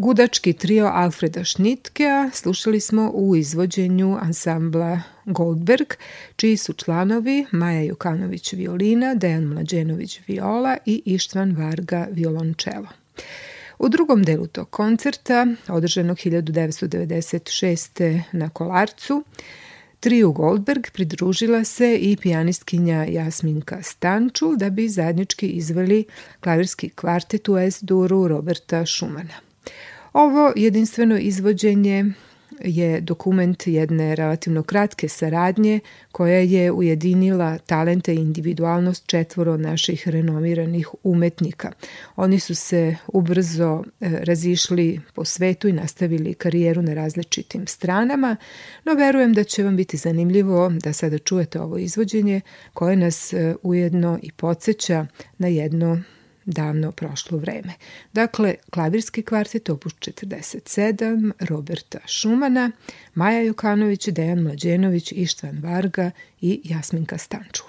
Gudački trio Alfreda Šnitkea slušali smo u izvođenju ansambla Goldberg, čiji su članovi Maja jukanović violina, Dejan Mlađenović viola i Ištvan Varga violončelo. U drugom delu tog koncerta, održanog 1996. na Kolarcu, Triju Goldberg pridružila se i pijanistkinja Jasminka Stanču da bi zajednički izveli klavirski kvartet u S-duru Roberta Šumana. Ovo jedinstveno izvođenje je dokument jedne relativno kratke saradnje koja je ujedinila talente i individualnost četvoro naših renomiranih umetnika. Oni su se ubrzo e, razišli po svetu i nastavili karijeru na različitim stranama, no verujem da će vam biti zanimljivo da sada čujete ovo izvođenje koje nas e, ujedno i podsjeća na jedno davno prošlo vrijeme. Dakle, klavirski kvartet opus 47 Roberta Šumana, Maja Jukanović, Dejan Mlađenović, Ištvan Varga i Jasminka Stanču.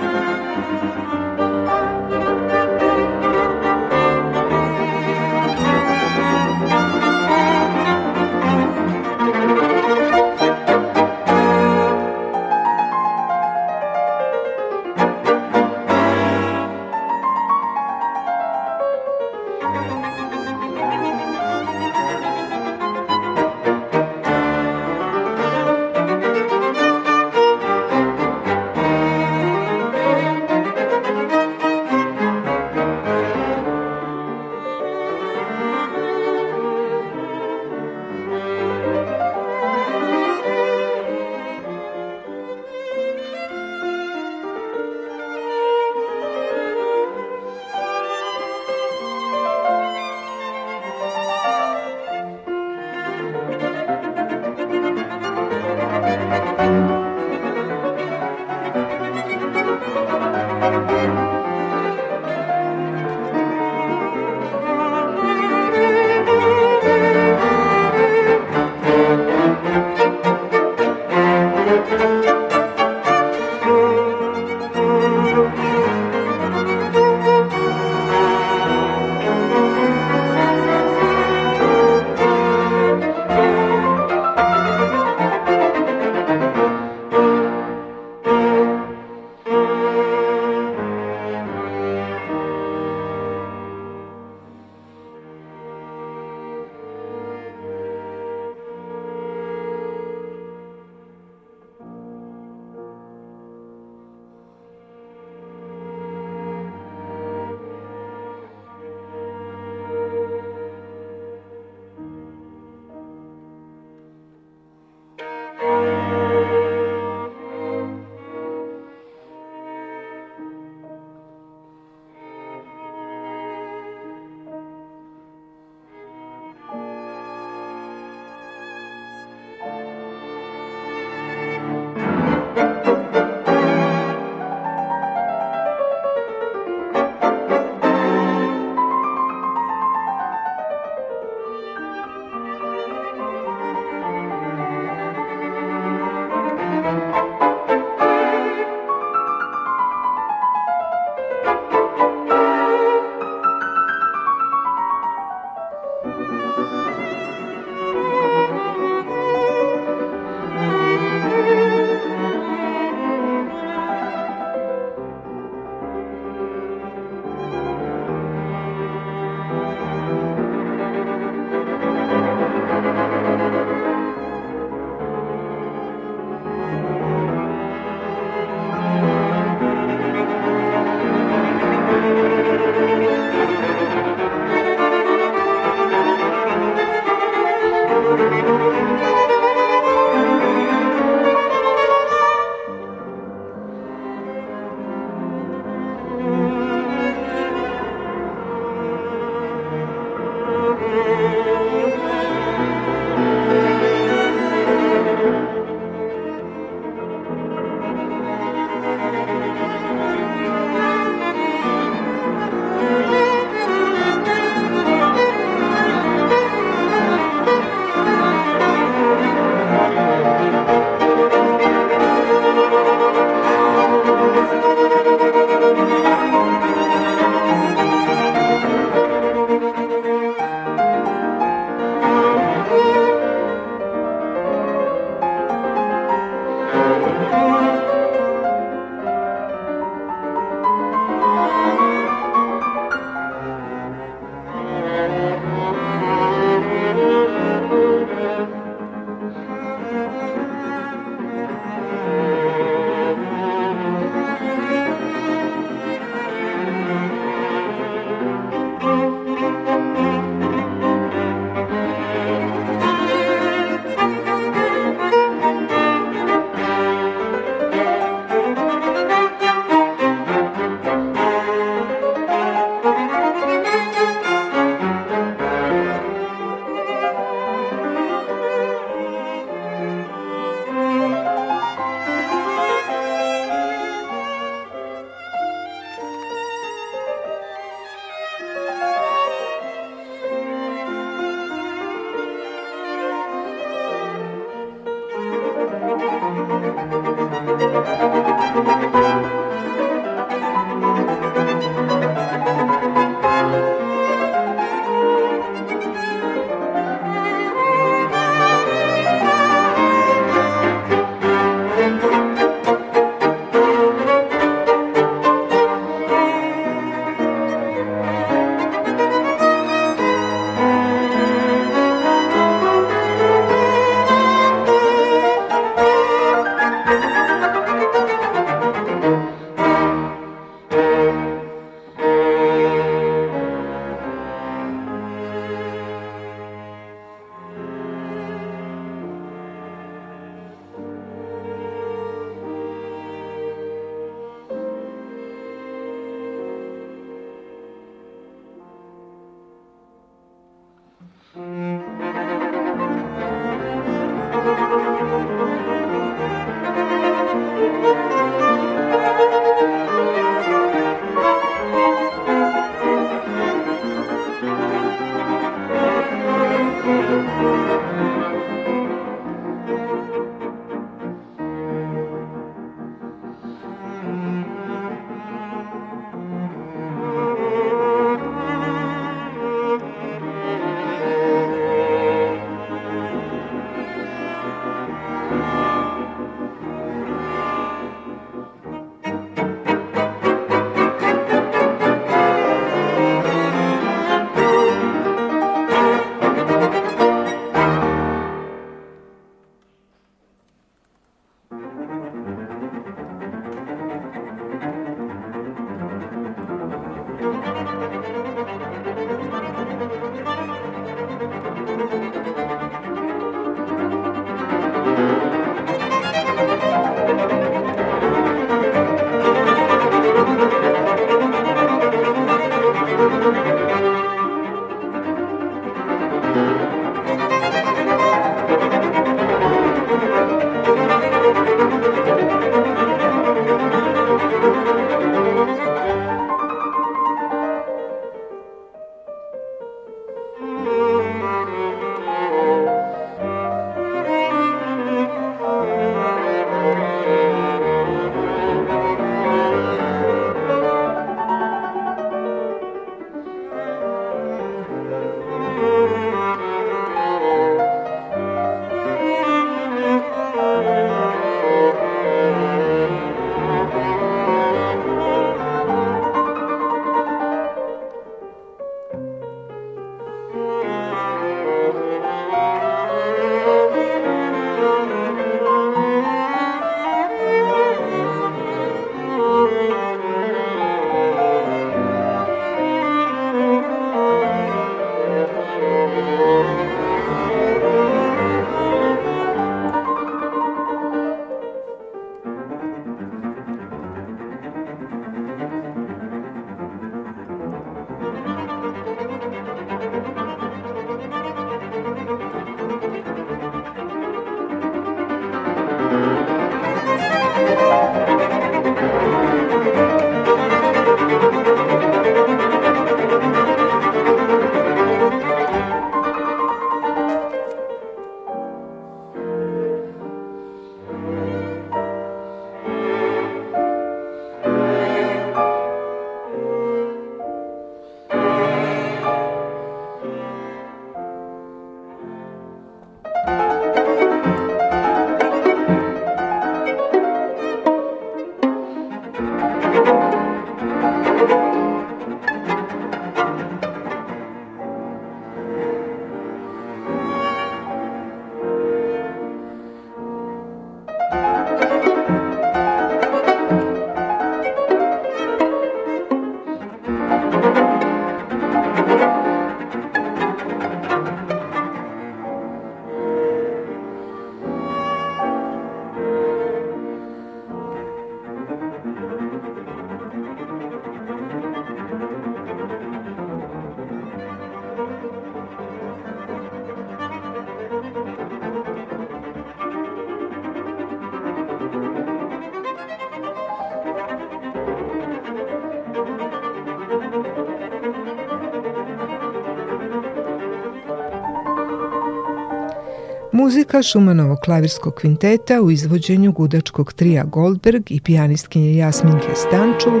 muzika Šumanovog klavirskog kvinteta u izvođenju gudačkog trija Goldberg i pijanistkinje Jasminke Stančul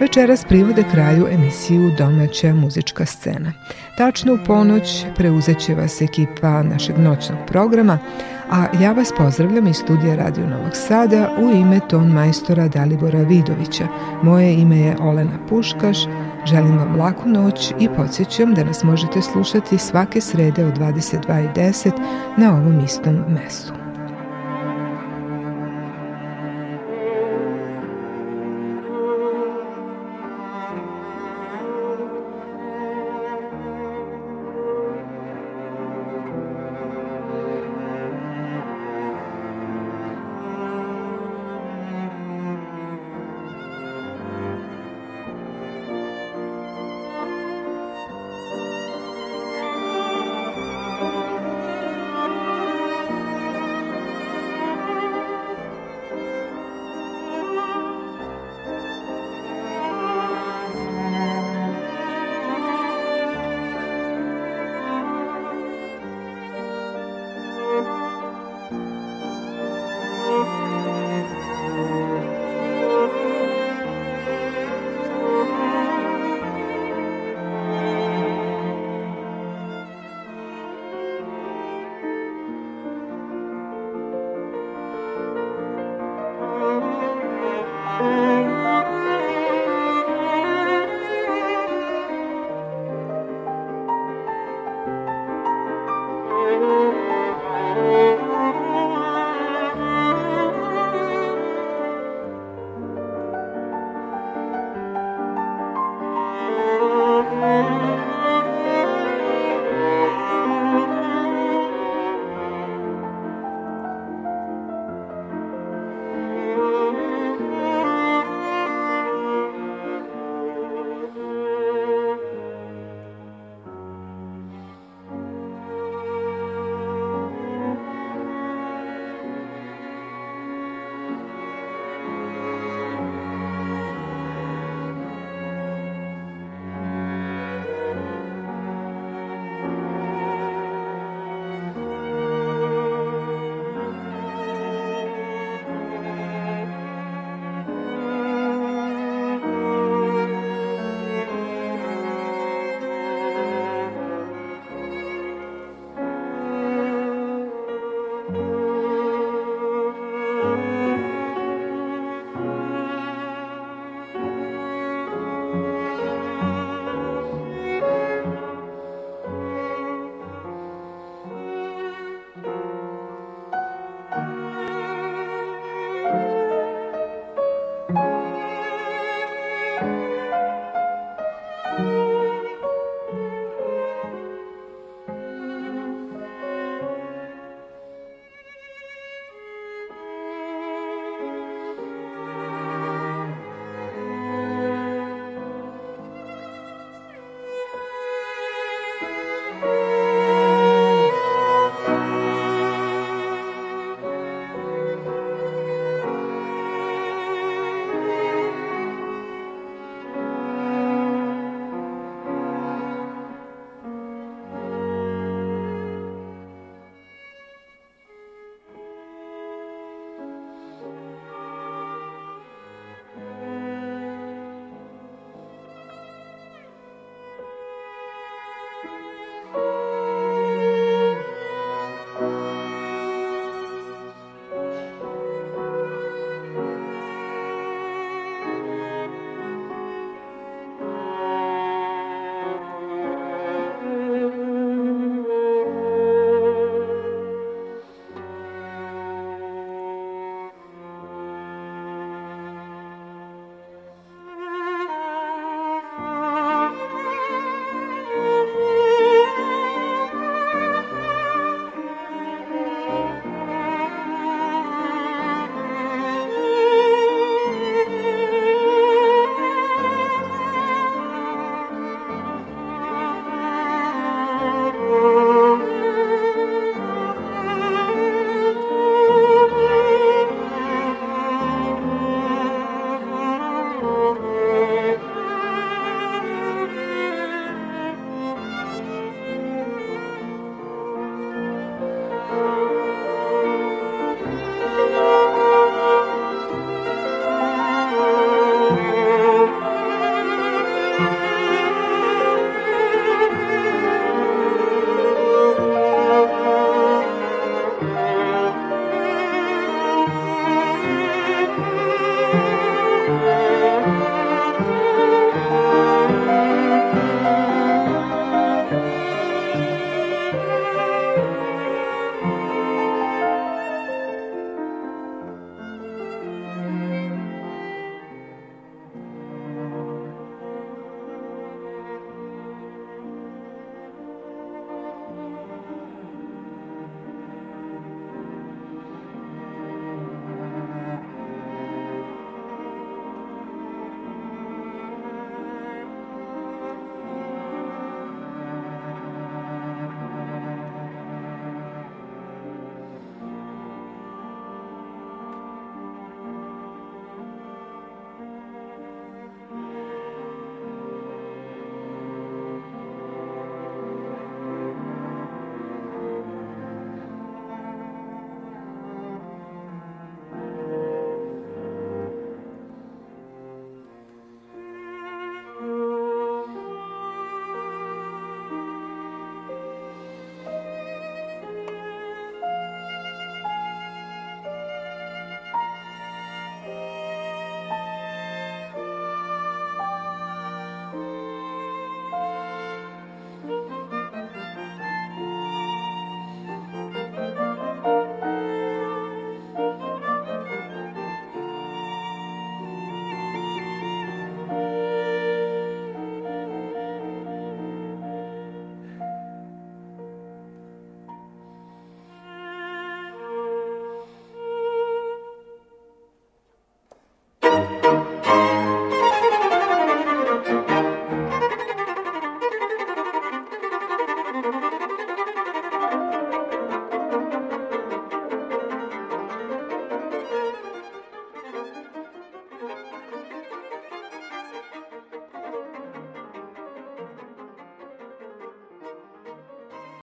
večeras privode kraju emisiju Domaća muzička scena. Tačno u ponoć preuzet će vas ekipa našeg noćnog programa, a ja vas pozdravljam iz studija Radio Novog Sada u ime ton majstora Dalibora Vidovića. Moje ime je Olena Puškaš, Želim vam laku noć i podsjećam da nas možete slušati svake srede od 22.10 na ovom istom mesu.